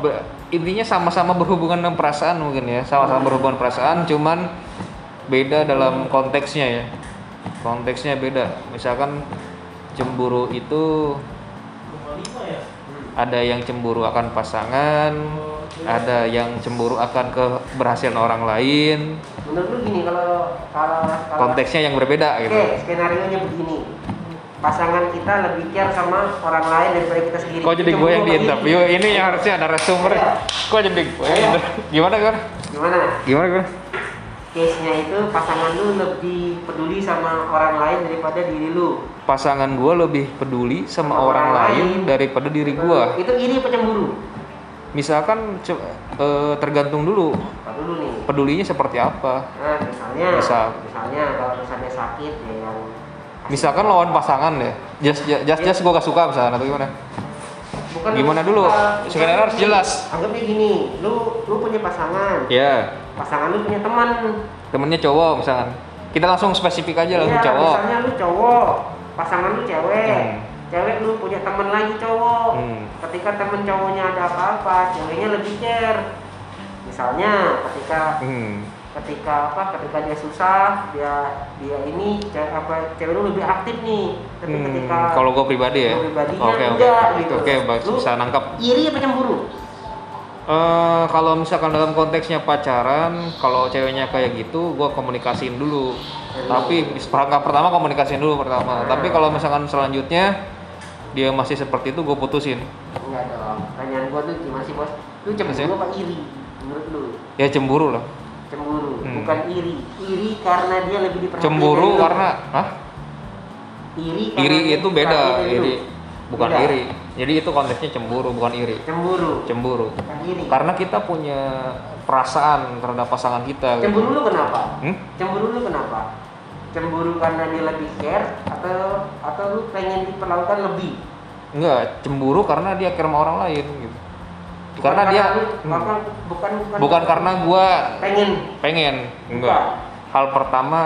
be- intinya sama-sama berhubungan dengan perasaan mungkin ya. Sama-sama berhubungan perasaan cuman beda dalam konteksnya ya. Konteksnya beda. Misalkan cemburu itu ada yang cemburu akan pasangan ada yang cemburu akan keberhasilan orang lain menurut lu gini kalau kalau kalau konteksnya yang berbeda gitu Oke, skenario nya begini. Pasangan kita lebih care sama orang lain daripada kita sendiri. kok jadi gue yang di interview ini yang harusnya ada narasumber kok jadi gue yang inter- gimana kan Gimana? gimana kan Case-nya itu pasangan lu lebih peduli sama orang lain daripada diri lu. pasangan gue lebih peduli sama Sama orang orang lain lain. daripada diri gue Itu iri apa cemburu? Misalkan eh, tergantung dulu. Dulu nih? pedulinya seperti apa? Nah, misalnya, Misal. misalnya kalau misalnya sakit ya yang misalkan lawan pasangan ya just just just, gue gak suka misalkan atau gimana? Bukan Gimana dulu? Skenario harus jelas. Anggapnya gini, lu lu punya pasangan, ya pasangan lu punya teman, temennya cowok misalkan. Kita langsung spesifik aja langsung Iya, cowok. misalnya lu cowok, pasangan lu cewek, Hmm. Cewek lu punya teman lagi cowok. Hmm. Ketika temen cowoknya ada apa-apa, ceweknya lebih care. Misalnya ketika hmm. ketika apa? Ketika dia susah, dia dia ini ce- apa? Cewek lu lebih aktif nih. Tapi Hmm, ketika kalau gue pribadi ya pribadinya oke enggak gitu. oke Lu bisa nangkap Iri apa cemburu? Eh, kalau misalkan dalam konteksnya pacaran, kalau ceweknya kayak gitu, gue komunikasiin dulu. Tapi di perangkap pertama komunikasiin dulu pertama. Tapi kalau misalkan selanjutnya dia masih seperti itu, gue putusin. Enggak dong. Pertanyaan gua tuh gimana sih, Bos? Lu cemburu apa iri? Menurut lu? Ya cemburu lah. Cemburu, Hmm. bukan iri. Iri karena dia lebih diperhatiin Cemburu dari lu. karena, hah? iri Iri itu beda. Iri bukan Beda. iri. Jadi itu konteksnya cemburu, bukan iri. Cemburu, Cemburu. bukan iri. Karena kita punya perasaan terhadap pasangan kita. gitu. Cemburu lu kenapa? Hmm? Cemburu lu kenapa? Cemburu karena dia lebih care atau atau lu pengen diperlakukan lebih? Enggak, cemburu karena dia care sama orang lain gitu. Bukan karena dia lu- hmm. bukan bukan bukan, bukan karena gua pengen. pengen enggak. Hal pertama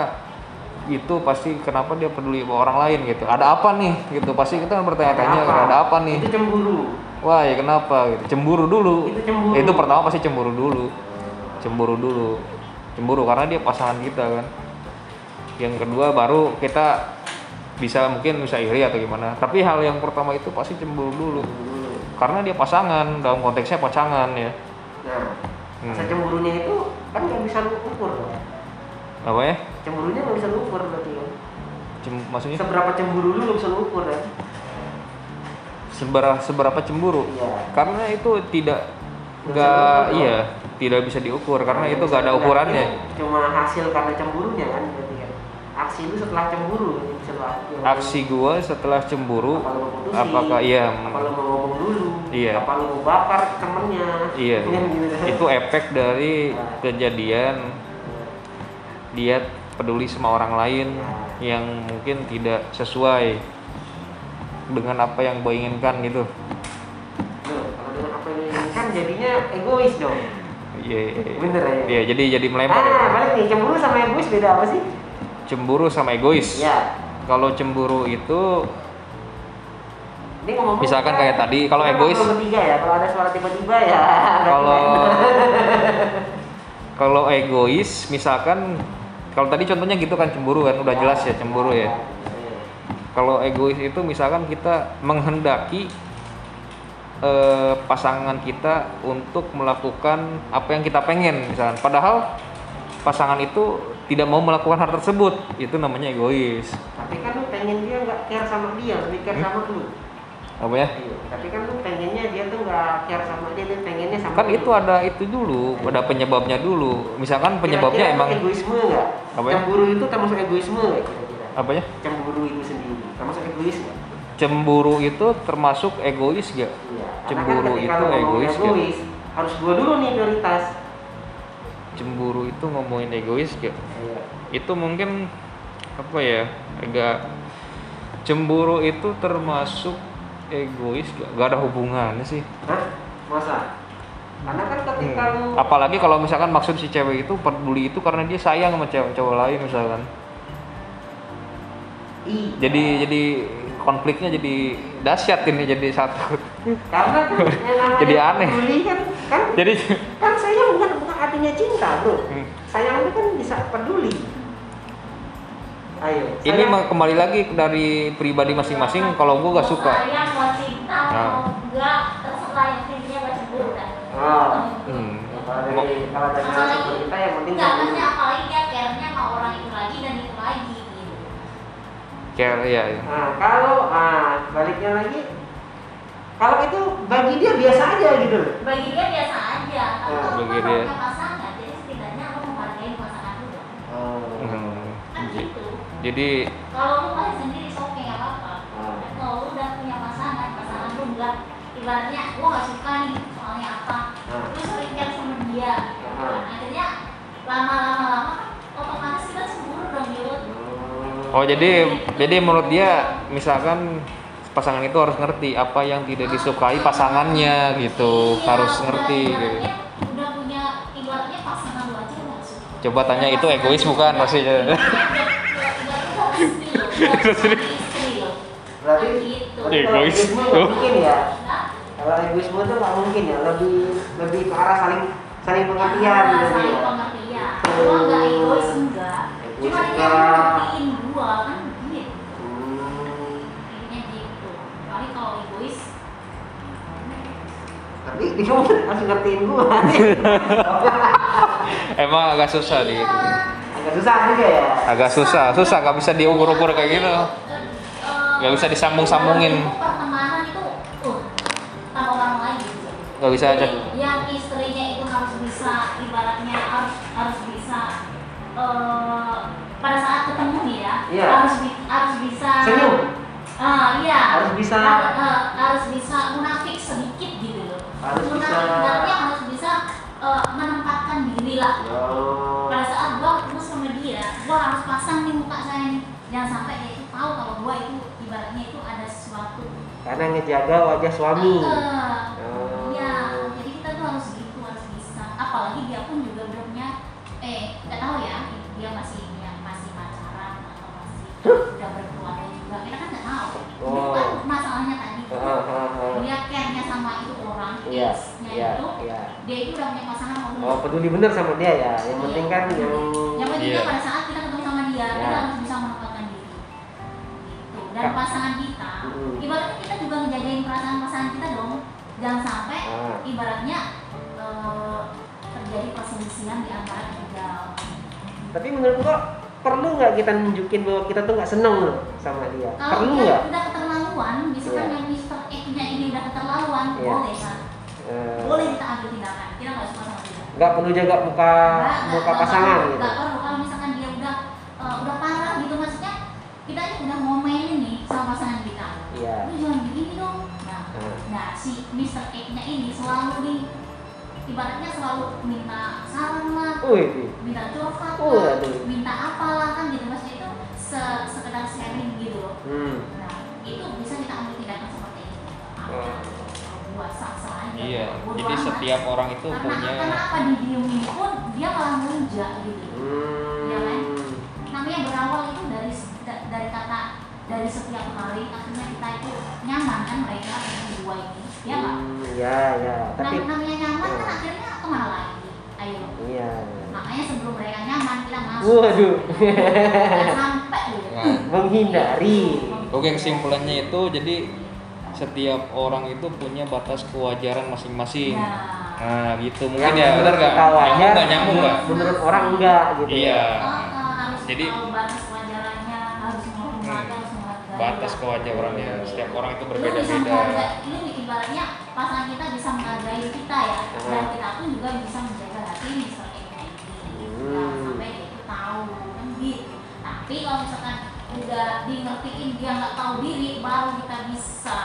itu pasti kenapa dia peduli sama orang lain gitu. Ada apa nih gitu? Pasti kita bertanya-tanya Ada ada apa nih? Itu cemburu. wah ya kenapa gitu? Cemburu dulu. Itu cemburu. itu pertama pasti cemburu dulu. Cemburu dulu. Cemburu karena dia pasangan kita kan yang kedua baru kita bisa mungkin bisa iri atau gimana tapi hal yang pertama itu pasti cemburu dulu karena dia pasangan dalam konteksnya pasangan ya Nah, Hmm. rasa cemburunya itu kan nggak bisa lu ukur dong. apa ya Cemburunya nggak bisa lu ukur berarti kan. Cem- maksudnya Seberapa cemburu lu nggak bisa lu ukur kan? seberapa seberapa cemburu Iya. karena itu tidak nggak iya tidak bisa diukur karena itu nggak ada ukurannya Cuma hasil karena cemburunya kan berarti kan. Aksi itu setelah cemburu yang- aksi gua setelah cemburu apa mau putusin, apakah iya apa lo mau ngomong dulu? Iya. apa lo mau bakar temennya? Iya. Kan gitu. itu efek dari kejadian. Dia peduli sama orang lain yang mungkin tidak sesuai dengan apa yang gue inginkan gitu. Loh, kalau dengan apa yang jadinya egois dong. Iya iya, iya. Bener ya? Iya, jadi jadi melempar ah ya. balik nih cemburu sama egois beda apa sih cemburu sama egois. Ya kalau cemburu itu ini ngomong Misalkan kayak tadi, kalau egois- bertiga ya? Kalau ada suara tiba-tiba ya kalau kalau egois misalkan kalau tadi contohnya gitu kan cemburu kan udah jelas ya cemburu ya. Kalau egois itu misalkan kita menghendaki eh, pasangan kita untuk melakukan apa yang kita pengen misalkan. Padahal pasangan itu tidak mau melakukan hal tersebut. Itu namanya egois. Tapi kan lu pengen dia nggak care sama dia lebih care Hmm? sama lu. Apa ya? Iya, tapi kan lu pengennya dia tuh nggak care sama dia dia pengennya sama kan lu. itu ada itu dulu ada penyebabnya dulu. Misalkan penyebabnya Kira-kira emang egoisme nggak? Apa ya? cemburu itu termasuk egoisme nggak kira-kira? Apa ya? Cemburu itu sendiri termasuk egois nggak? Cemburu itu termasuk egois gak iya Karena Cemburu kan itu egois, egois harus gua dulu nih prioritas cemburu itu ngomongin egois Iya. itu mungkin apa ya agak cemburu itu termasuk egois gak, gak ada hubungannya sih Hah? masa karena kan ketika Hmm. lu apalagi kalau misalkan maksud si cewek itu peduli itu karena dia sayang sama cewek cowok lain misalkan Ih, jadi jadi konfliknya jadi dahsyat ini jadi satu karena kan Jadi aneh. kan kan jadi kan sayang bukan bukan artinya cinta bro Hmm. sayang itu kan bisa peduli ayo ini sayang- kembali lagi dari pribadi masing-masing kalau gue gak suka Saya mau cinta Nah. mau enggak terserah yang intinya gak cemburu kan. Oh. hmm. kalau dari kalau dari kita yang penting Enggak, peduli. maksudnya apalagi dia care-nya sama orang itu lagi dan. Care ya, ya. Nah, kalau ah baliknya lagi kalau itu bagi dia biasa aja gitu loh. Bagi dia biasa aja, Oh, kalau bagi kan dia. punya pasangan, jadi setidaknya lo menghargai pasangan lu dong. Hmm. Kan J- gitu. jadi Kalau lu masih sendiri, oke nggak apa-apa. Ah. Dan kalau lu udah punya pasangan, pasangan lu enggak ibaratnya gua nggak suka nih soalnya apa Ah. lu sering sama dia kan. akhirnya lama-lama lama otomatis kita Yud oh jadi jadi menurut dia misalkan pasangan itu harus ngerti apa yang tidak disukai pasangannya gitu Iya, harus ngerti gitu. udah punya ibaratnya pasangan lu aja suka coba tanya itu egois bukan pastinya Berarti gitu. berarti kalau Egois. nggak mungkin ya. Nah, Kalau egoisme itu nggak mungkin ya. Lebih lebih ke arah saling saling pengertian gitu saling ya. pengertian. Gua nggak egois enggak. Cuma dia ngertiin gua kan gitu. Hmm. Intinya gitu. Kali kalau egois Tapi dia masih ngertiin gua. emang agak susah di Agak susah juga ya. agak susah susah nggak bisa diukur-ukur kayak gitu Nggak bisa disambung-sambungin. Pertemanan itu uh, tanpa orang lain gitu. nggak bisa aja yang istrinya itu harus bisa ibaratnya harus harus bisa eh, pada saat ketemu nih ya Iya. harus bi- harus bisa Senyum. ah iya Harus bisa- Har- eh, harus bisa munafik sedikit gitu loh Harus munafik bisa- ibaratnya harus bisa eh, menempatkan diri lah Oh. pada saat gua ketemu sama dia gua harus pasang nih muka saya nih jangan sampai dia itu tahu kalau gua itu ibaratnya itu ada sesuatu Karena ngejaga wajah suami. Oh. Iya, jadi kita tuh harus gitu, harus bisa. Apalagi dia pun juga belum punya, eh, nggak tahu ya, dia masih pacaran atau masih udah berkeluarga juga. Kita kan nggak tahu. Itu Oh. kan masalahnya tadi. Ah, ah, ah. Dia care-nya sama itu orang, Iya, ex-nya iya, itu, iya. dia itu udah punya pasangan. Oh, peduli bener sama dia ya. Yang penting kan yang Yang penting Iya. dia pada saat kita ketemu sama dia, Ya. kita harus bisa menempatkan diri. Gitu. Dan pasangan kita, Hmm. ibaratnya kita juga ngejagain perasaan pasangan kita dong. Jangan sampai Ah. ibaratnya eh, terjadi perselisihan di antara ketiga Tapi menurut gua perlu nggak kita nunjukin bahwa kita tuh nggak seneng loh sama dia? kalau perlu nggak? udah keterlaluan misalkan Iya. yang Mister X nya ini udah keterlaluan Iya. boleh kan Eh, boleh kita ambil tindakan nggak suka sama dia nggak perlu jaga muka Nggak, muka nggak pasangan perlu, gitu nggak perlu kalau misalkan dia udah eh, udah parah gitu maksudnya kita ini udah mau main nih sama pasangan kita iya lu jangan begini dong nah Nah. nah si Mr. X nya ini selalu nih ibaratnya selalu minta saran lah minta curhat lah aduh. minta apalah kan gitu maksudnya itu se sekedar sharing gitu loh hmm. nah itu bisa kita ambil tindakan seperti itu Oh. buat sah-sah aja Iya, jadi amat. setiap orang itu karena punya karena apa didiemin pun dia malah ngelunjak gitu Iya kan? Hmm. namanya berawal itu dari da- dari kata dari setiap hari akhirnya kita itu nyaman kan mereka yang berdua ini ya nggak Hmm, ya ya tapi Nam- namanya nyaman kan Hmm. akhirnya ke mana lagi ayo iya makanya sebelum mereka nyaman kita masuk waduh sampai gitu Nah, menghindari Oke kesimpulannya itu jadi setiap orang itu punya batas kewajaran masing-masing. Nah. Nah gitu mungkin yang ya benar nggak? kita wajar Nyambung nggak nyambung nggak? menurut orang enggak gitu Iya. ya oh, harus Jadi- batas kewajarannya harus menghormati Hmm. Batas kewajarannya setiap orang itu berbeda-beda. ini ibaratnya pasangan kita bisa menghargai kita ya. Dan kita pun juga bisa menjaga hati Mr. X nya ini Hmm. Jangan sampai dia itu tahu kan gitu. Tapi kalau misalkan udah di ngertiin dia nggak tahu diri baru kita bisa.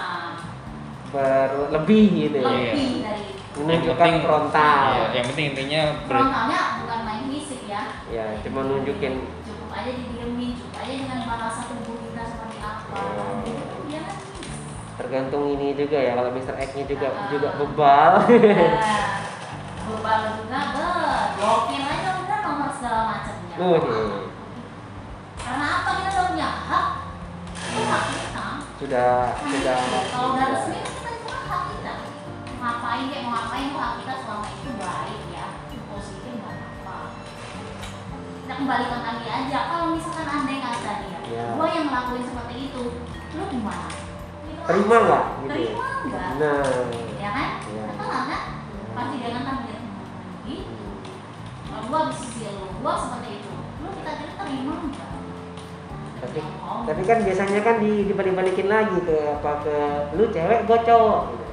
Berlebih gitu ya. Lebih dari itu menunjukkan frontal. Iya, yang penting intinya ber, frontalnya bukan main fisik ya. Ya cuma nunjukin. Cukup aja didiemin cukup aja dengan bahasa tubuh kita seperti apa. Oh. Kan tergantung ini juga ya kalau Mr. X nya juga Ah. juga bebal. Nah, berbal juga be blokir aja udah nomor segala macamnya. Uh, iya. karena apa kita udah punya hak itu hak kita. Sudah sudah. Kalau udah resmi kita itu kan hak kita. Ngapain kayak mau ngapain itu hak kita selama itu baik ya? Itu positif nggak apa kita kembalikan lagi aja. Kalau misalkan andai kata dia Ya. gua yang ngelakuin seperti itu lu gimana terima nggak gitu ya? terima nggak nah ya kan Ya. Kenal kan pasti dia kan tampil lagi kalau gua habis sisi lu gua seperti itu lu kita kira terima nggak tapi Oh. tapi kan biasanya kan di dibalik-balikin lagi ke apa ke lu cewek gue cowok gitu.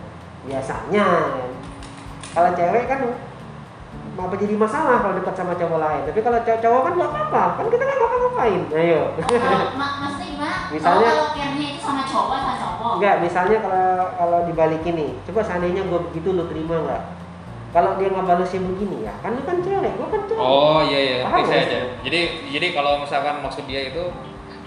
biasanya kan. kalau cewek kan apa jadi masalah kalau dekat sama cowok lain tapi kalau cowok cowok kan nggak apa-apa kan kita kan nggak ngapain ayo Oh, mak- maksudnya gimana? Misalnya- kalau kalau itu sama cowok sama cowok. Enggak, misalnya kalau kalau dibalikin nih, coba seandainya gue begitu lu terima nggak? Kalau dia ngebalesnya begini ya, kan lu kan cewek, gue kan cowok. Oh iya iya, Paham saya aja. Jadi jadi kalau misalkan maksud dia itu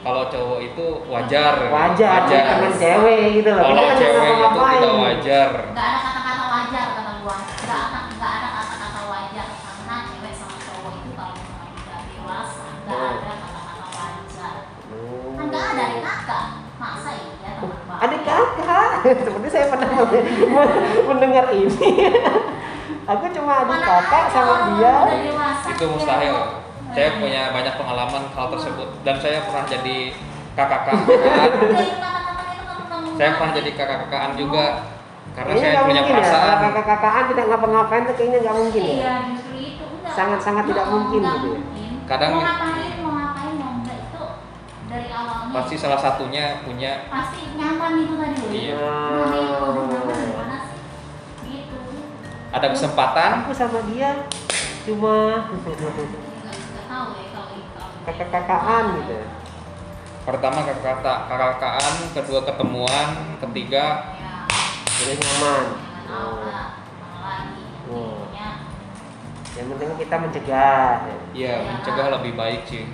kalau cowok itu wajar. Wajar, wajar. temen cewek gitu loh. Kalau cewek itu tidak wajar. Nggak ada kata-kata wajar kata gua. seperti saya pernah mendengar ini. Aku cuma adik Mana kakak sama dia. Itu mustahil. Saya punya banyak pengalaman hal tersebut dan saya pernah jadi itu kamu kamu saya pernah jadi kakak-kakakan juga karena Kayaknya saya nggak punya mungkin ya, perasaan. kalau kakak-kakaan tidak ngapa-ngapain tuh kayaknya nggak mungkin ya. Iya, itu. Sangat-sangat tidak mungkin gitu ya. Kadang- mau ngapain, mau ngapain, mau enggak itu dari awalnya Pasti salah satunya punya pasti nyaman itu tadi. Iya. Nah? Gitu. ada kesempatan Aku sama dia cuma ya kakak-kakaan gitu. pertama kakak kakak-kakakan, kedua ketemuan, ketiga Ya, Udah nyaman. lagi. Oh. Intinya, Yang penting kita mencegah. ya Iya. mencegah lebih baik sih.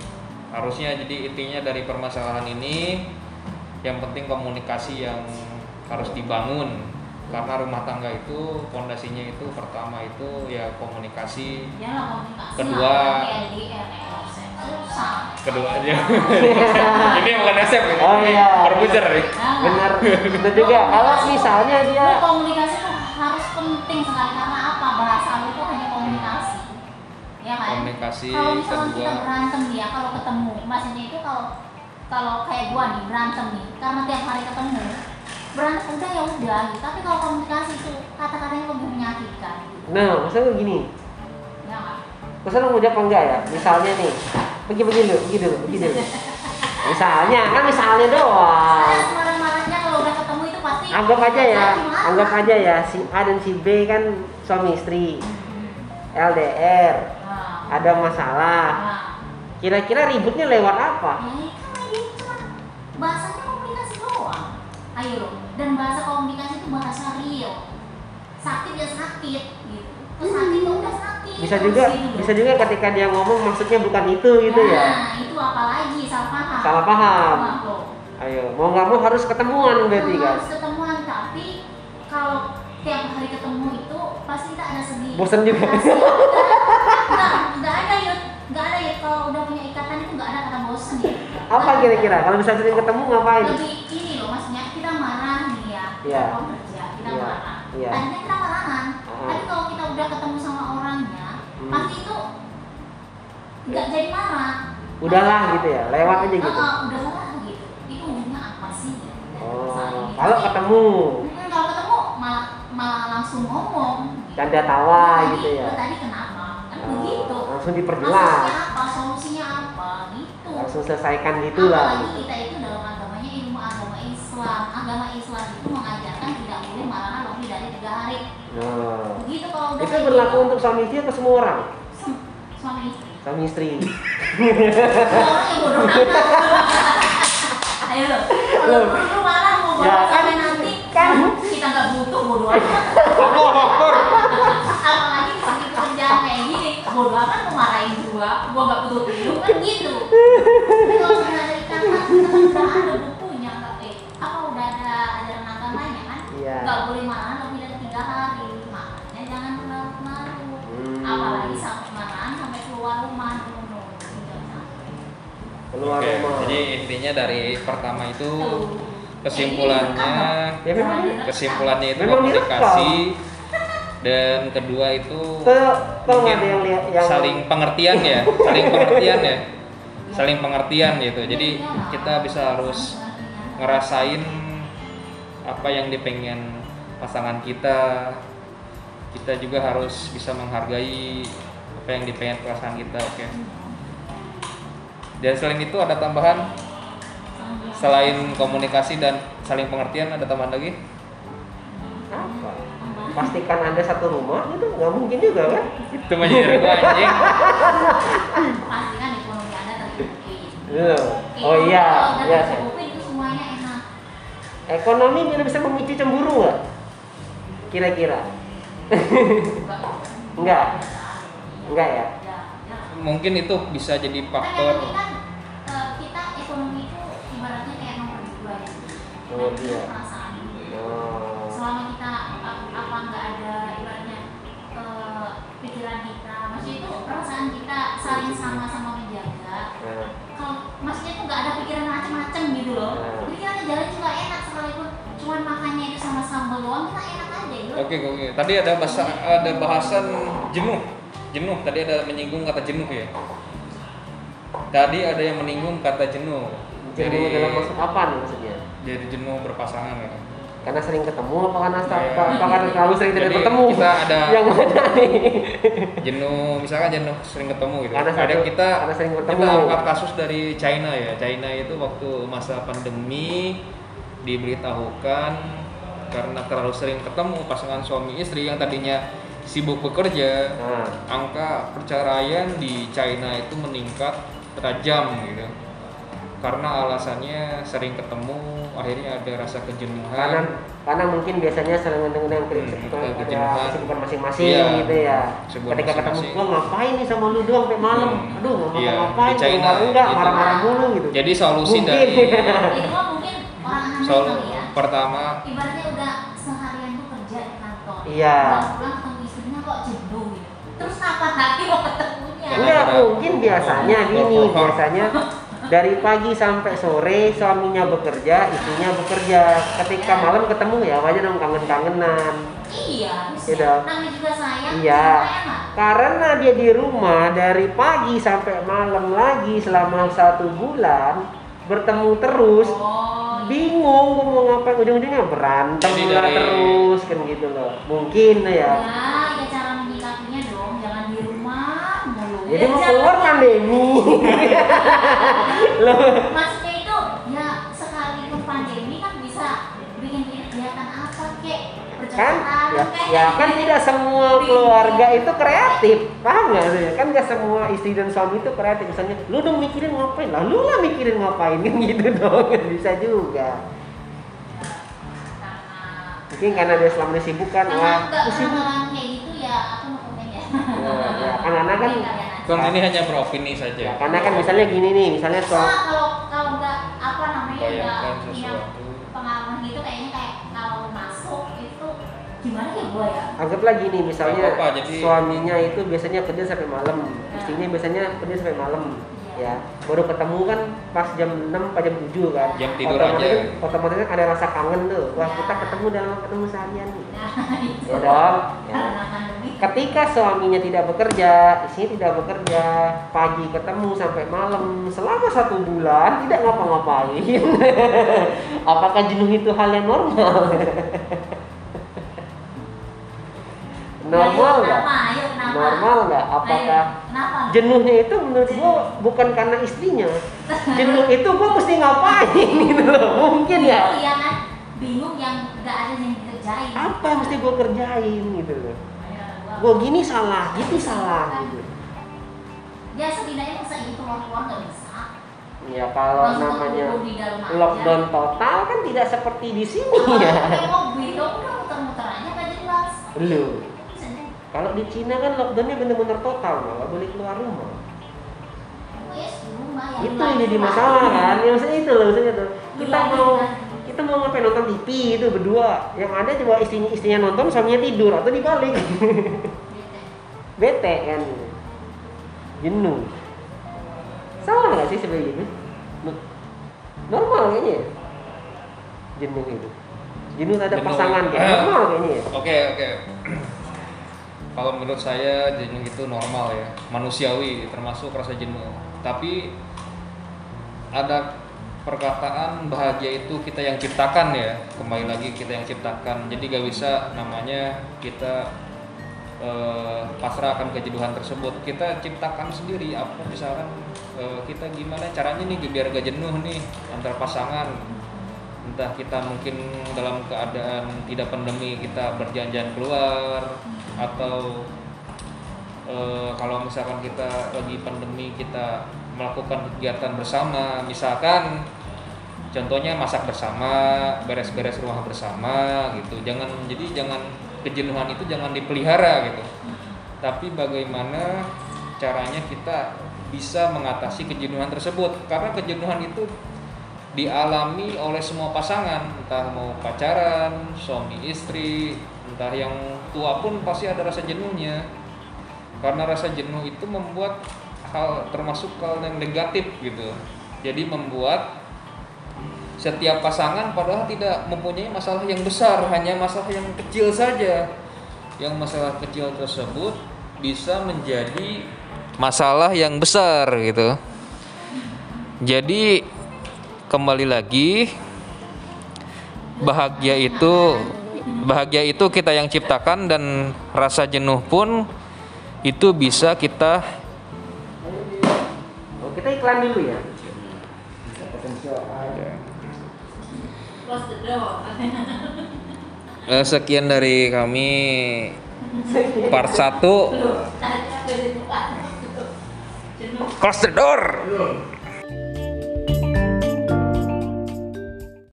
Harusnya jadi intinya dari permasalahan ini yang penting komunikasi yang harus dibangun. Karena rumah tangga itu fondasinya itu pertama itu ya komunikasi. Ya Kedua- susah. kedua aja. Ini bukan SF ini. Oh, iya. Corbuzier nih. Nah, Bener, bener juga. Kalau misalnya dia komunikasi tuh harus penting sekali. Karena apa bahasa lu itu hanya komunikasi ya kan komunikasi kalau misalnya kita kedua berantem nih ya kalau ketemu maksudnya itu kalau kalau kayak gua nih berantem nih karena tiap hari ketemu berantem udah ya udah gitu tapi kalau komunikasi itu kata-katanya lebih menyakitkan gitu Nah, maksudnya gini. ya kan Maksudnya mau jawab apa enggak ya? Misalnya nih, pergi pergi dulu, pergi dulu, pergi dulu. Misalnya, kan misalnya doang. marah-marahnya kalau udah ketemu itu pasti Anggap aja ya, anggap aja ya si A dan si B kan suami istri. LDR Nah, ada masalah nah. kira-kira ributnya lewat apa Ya itu ini cuma bahasanya komunikasi doang. Ayo. Dan bahasa komunikasi itu bahasa real. Sakit ya sakit gitu. Terus sakit ya udah sakit. bisa juga gitu bisa juga ketika dia ngomong maksudnya bukan itu gitu ya Nah, itu apalagi salah paham. Salah paham. Ayo mau nggak mau harus ketemuan berarti kan Harus ketemuan tapi kalau tiap hari ketemu itu pasti kita ada sedih. Bosen juga. Enggak, enggak ada yuk. Enggak ada yuk kalau udah punya ikatan itu enggak ada kata bosen ya. Apa kira-kira? Kalau bisa sering ketemu ngapain? Lebih ini loh maksudnya kita marah nih ya. Mau kerja kita Iya. marah Iya. tadinya kita marahan Ah. tapi kalau kita udah ketemu sama orangnya Hmm. pasti itu nggak jadi marah. Udahlah gitu ya lewat aja gitu. Ah, udahlah gitu. Itu umumnya apa sih? Oh kalau ketemu. Hmm, kalau ketemu malah malah langsung ngomong. Gitu. canda tawa Tadi- gitu ya. "Lu tadi kenapa kan Oh, begitu. langsung diperjelas. Maksudnya apa gitu langsung selesaikan gitulah Apalagi kita itu dalam agamanya ilmu agama Islam. Agama Islam itu mengajarkan tidak boleh marahan lebih dari tiga hari. nah, Begitu kalau udah itu berlaku gitu, untuk suami istri atau semua orang su- suami istri. suami istri Semua orang yang bodoh. Ayo lo, kalau lu marah mau bodoh Ya, kan- sampai nanti kan. kita nggak butuh bodoh amat. Apalagi pas kita kerjaan kayak gini, bodoh amat mau marahin gua, gua nggak butuh hidup kan gitu. Tapi kalau kita kan udah ada bukunya, nggak eh apa udah ada ajaran agamanya kan? Iya. Nggak boleh marahan lebih dari tiga hari, makanya jangan larut-larut. Hmm. Apalagi sampai marahan sampai keluar rumah dulu, keluar Oke, rumah jadi intinya dari pertama itu kesimpulannya Ya, memang kesimpulannya itu komunikasi dan kedua itu Tuh, tuh mungkin ada yang lihat yang saling pengertian ya, saling pengertian ya, saling pengertian gitu. Jadi kita bisa harus ngerasain apa yang dipengen pasangan kita. Kita juga harus bisa menghargai apa yang dipengen pasangan kita. Oke. Dan selain itu ada tambahan selain komunikasi dan saling pengertian ada tambahan lagi? Pastikan anda satu rumah itu nggak mungkin juga kan Itu gua anjing. pastikan ekonomi anda tercukupi. Iya. oh iya iya udah tercukupi itu semuanya enak. ekonomi bisa bisa memicu cemburu nggak kira-kira Enggak. Enggak. Ya? Mungkin itu bisa jadi yang faktor kan eh, kita ekonomi itu ibaratnya kayak nomor dua ya. Nomor Nah, itu dua. perasaan. oh. Selama kita a- apa nggak ada ibaratnya eh, pikiran kita, maksudnya itu perasaan kita saling sama-sama menjaga. nah, Kalau maksudnya itu nggak ada pikiran macam-macam gitu loh. Nah. Pikirannya jalan juga enak sekalipun cuman makannya itu sama sambal doang kita enak aja gitu. Oke, oke. Tadi ada bahasa ada bahasan jenuh. Jenuh. Tadi ada menyinggung kata jenuh ya. Tadi ada yang menyinggung kata jenuh. jadi Jadi dalam maksud apa nih maksudnya jadi jenuh berpasangan ya. karena sering ketemu apa karena Iya. apa, apa karena terlalu sering tidak ketemu kita ada- yang mana nih Jenuh misalkan jenuh sering ketemu gitu. Karena ada satu- kita karena sering kita ketemu. angkat kasus dari China ya. China itu waktu masa pandemi diberitahukan karena terlalu sering ketemu pasangan suami istri yang tadinya sibuk bekerja nah angka perceraian di China itu meningkat tajam gitu karena alasannya sering ketemu akhirnya ada rasa karena kejenuhan karena mungkin biasanya sering dengan Hmm, kesibukan masing-masing Iya. gitu ya ketika ketemu masing-masing. gua ngapain nih sama lu doang sampai malam Hmm. aduh nggak Iya, ngapain di China enggak gitu. marah-marah mulu gitu jadi solusi Mungkin. dari Kali ya. pertama Ibaratnya udah seharian tuh kerja di kantor. Iya. Pulang ketemu istrinya kok jenuh gitu. Terus kapan lagi mau ketemunya? Enggak, mungkin biasanya gini, biasanya dari pagi sampai sore suaminya bekerja, istrinya bekerja. Ketika malam ketemu ya wajar dong kangen-kangenan. Iya, Iya bisa. dong. Namanya juga sayang. Iya. Karena dia di rumah dari pagi sampai malam lagi selama satu bulan bertemu terus, Oh, iya. Bingung gua mau ngapain ujung-ujungnya berantem Jadi lah dari- terus kan gitu loh. Mungkin ya. Ya, ya cara menyikapinya dong, jangan di rumah mulu. Jadi Ya, mau jangan- keluar pandemi. Loh, Maksudnya itu ya sekalipun pandemi kan? Ya, ya kan tidak semua keluarga itu kreatif. Paham nggak sih kan nggak semua istri dan suami itu kreatif. Misalnya lu dong mikirin ngapain? Lah lu lah mikirin ngapain? Kan gitu dong. Bisa juga. Mungkin karena dia selama ini sibuk kan wah nggak aku sibuk kayak gitu ya aku mau komen ya. Ya, ya, kan anak kan Bang ini hanya beropini ya, saja. karena kan misalnya gini nih misalnya soal kalau kalau nggak apa namanya nggak punya pengalaman gitu kayaknya kayak kalau masuk itu gimana ya gua ya anggaplah gini misalnya apa-apa, jadi- suaminya itu biasanya kerja sampai malam istrinya biasanya kerja sampai malam Iya. ya baru ketemu kan pas jam 6 atau jam 7 kan Jam tidur otomatis, aja. otomatis kan ada rasa kangen tuh wah Ya. kita ketemu dalam ketemu seharian nih nah ya dong ya. pandemi ketika suaminya tidak bekerja istrinya tidak bekerja pagi ketemu sampai malam selama satu bulan tidak ngapa-ngapain apakah jenuh itu hal yang normal normal nggak? normal nggak? Apakah Ayo, jenuhnya itu menurut gua bukan karena istrinya. Jenuh itu gua mesti ngapain gitu loh? Mungkin ya. Iya kan? Bingung yang nggak ada yang dikerjain. Apa yang mesti gua kerjain gitu loh? Gua gini salah gitu salah gitu. Ya setidaknya masa itu keluar-keluar nggak bisa. Ya kalau Langsung namanya dalam aja. lockdown total kan tidak seperti di sini Kalau ya. pakai mobil kamu udah muter-muter aja nggak jelas. Deh. Kalau di Cina kan lockdownnya bener-bener total malah boleh keluar rumah. Itu di yang jadi masalah kan? Ya maksudnya itu loh maksudnya tuh. Kita mau kita mau ngapain? Nonton TV itu berdua. Yang ada coba istrinya istrinya nonton suaminya tidur atau dibalik. Bete kan? Jenuh. Salah nggak sih sebenarnya ini No- normal kayaknya ya? Jenuh itu. Jenuh ada Jenuh. pasangan kayak normal kayaknya ya? Oke oke. Kalau menurut saya jenuh itu normal ya, manusiawi termasuk rasa jenuh. Tapi ada perkataan bahagia itu kita yang ciptakan ya, kembali lagi kita yang ciptakan. Jadi gak bisa namanya kita eh, pasrah akan kejenuhan tersebut. Kita ciptakan sendiri apa misalkan eh, kita gimana caranya nih biar gak jenuh nih antar pasangan entah kita mungkin dalam keadaan tidak pandemi kita berjalan-jalan keluar atau eh, kalau misalkan kita lagi pandemi kita melakukan kegiatan bersama. Misalkan contohnya masak bersama beres-beres rumah bersama gitu. Jangan jadi jangan kejenuhan itu jangan dipelihara gitu. Tapi bagaimana caranya kita bisa mengatasi kejenuhan tersebut? Karena kejenuhan itu dialami oleh semua pasangan. Entah mau pacaran suami istri entah yang tua pun pasti ada rasa jenuhnya. Karena rasa jenuh itu membuat hal termasuk hal yang negatif gitu. Jadi membuat setiap pasangan padahal tidak mempunyai masalah yang besar hanya masalah yang kecil saja. Yang masalah kecil tersebut bisa menjadi masalah yang besar gitu. Jadi kembali lagi bahagia itu bahagia itu kita yang ciptakan dan rasa jenuh pun itu bisa kita oh, kita iklan dulu ya. Eh, sekian dari kami part 1 Tadi ada di depan. Jenuh. close the door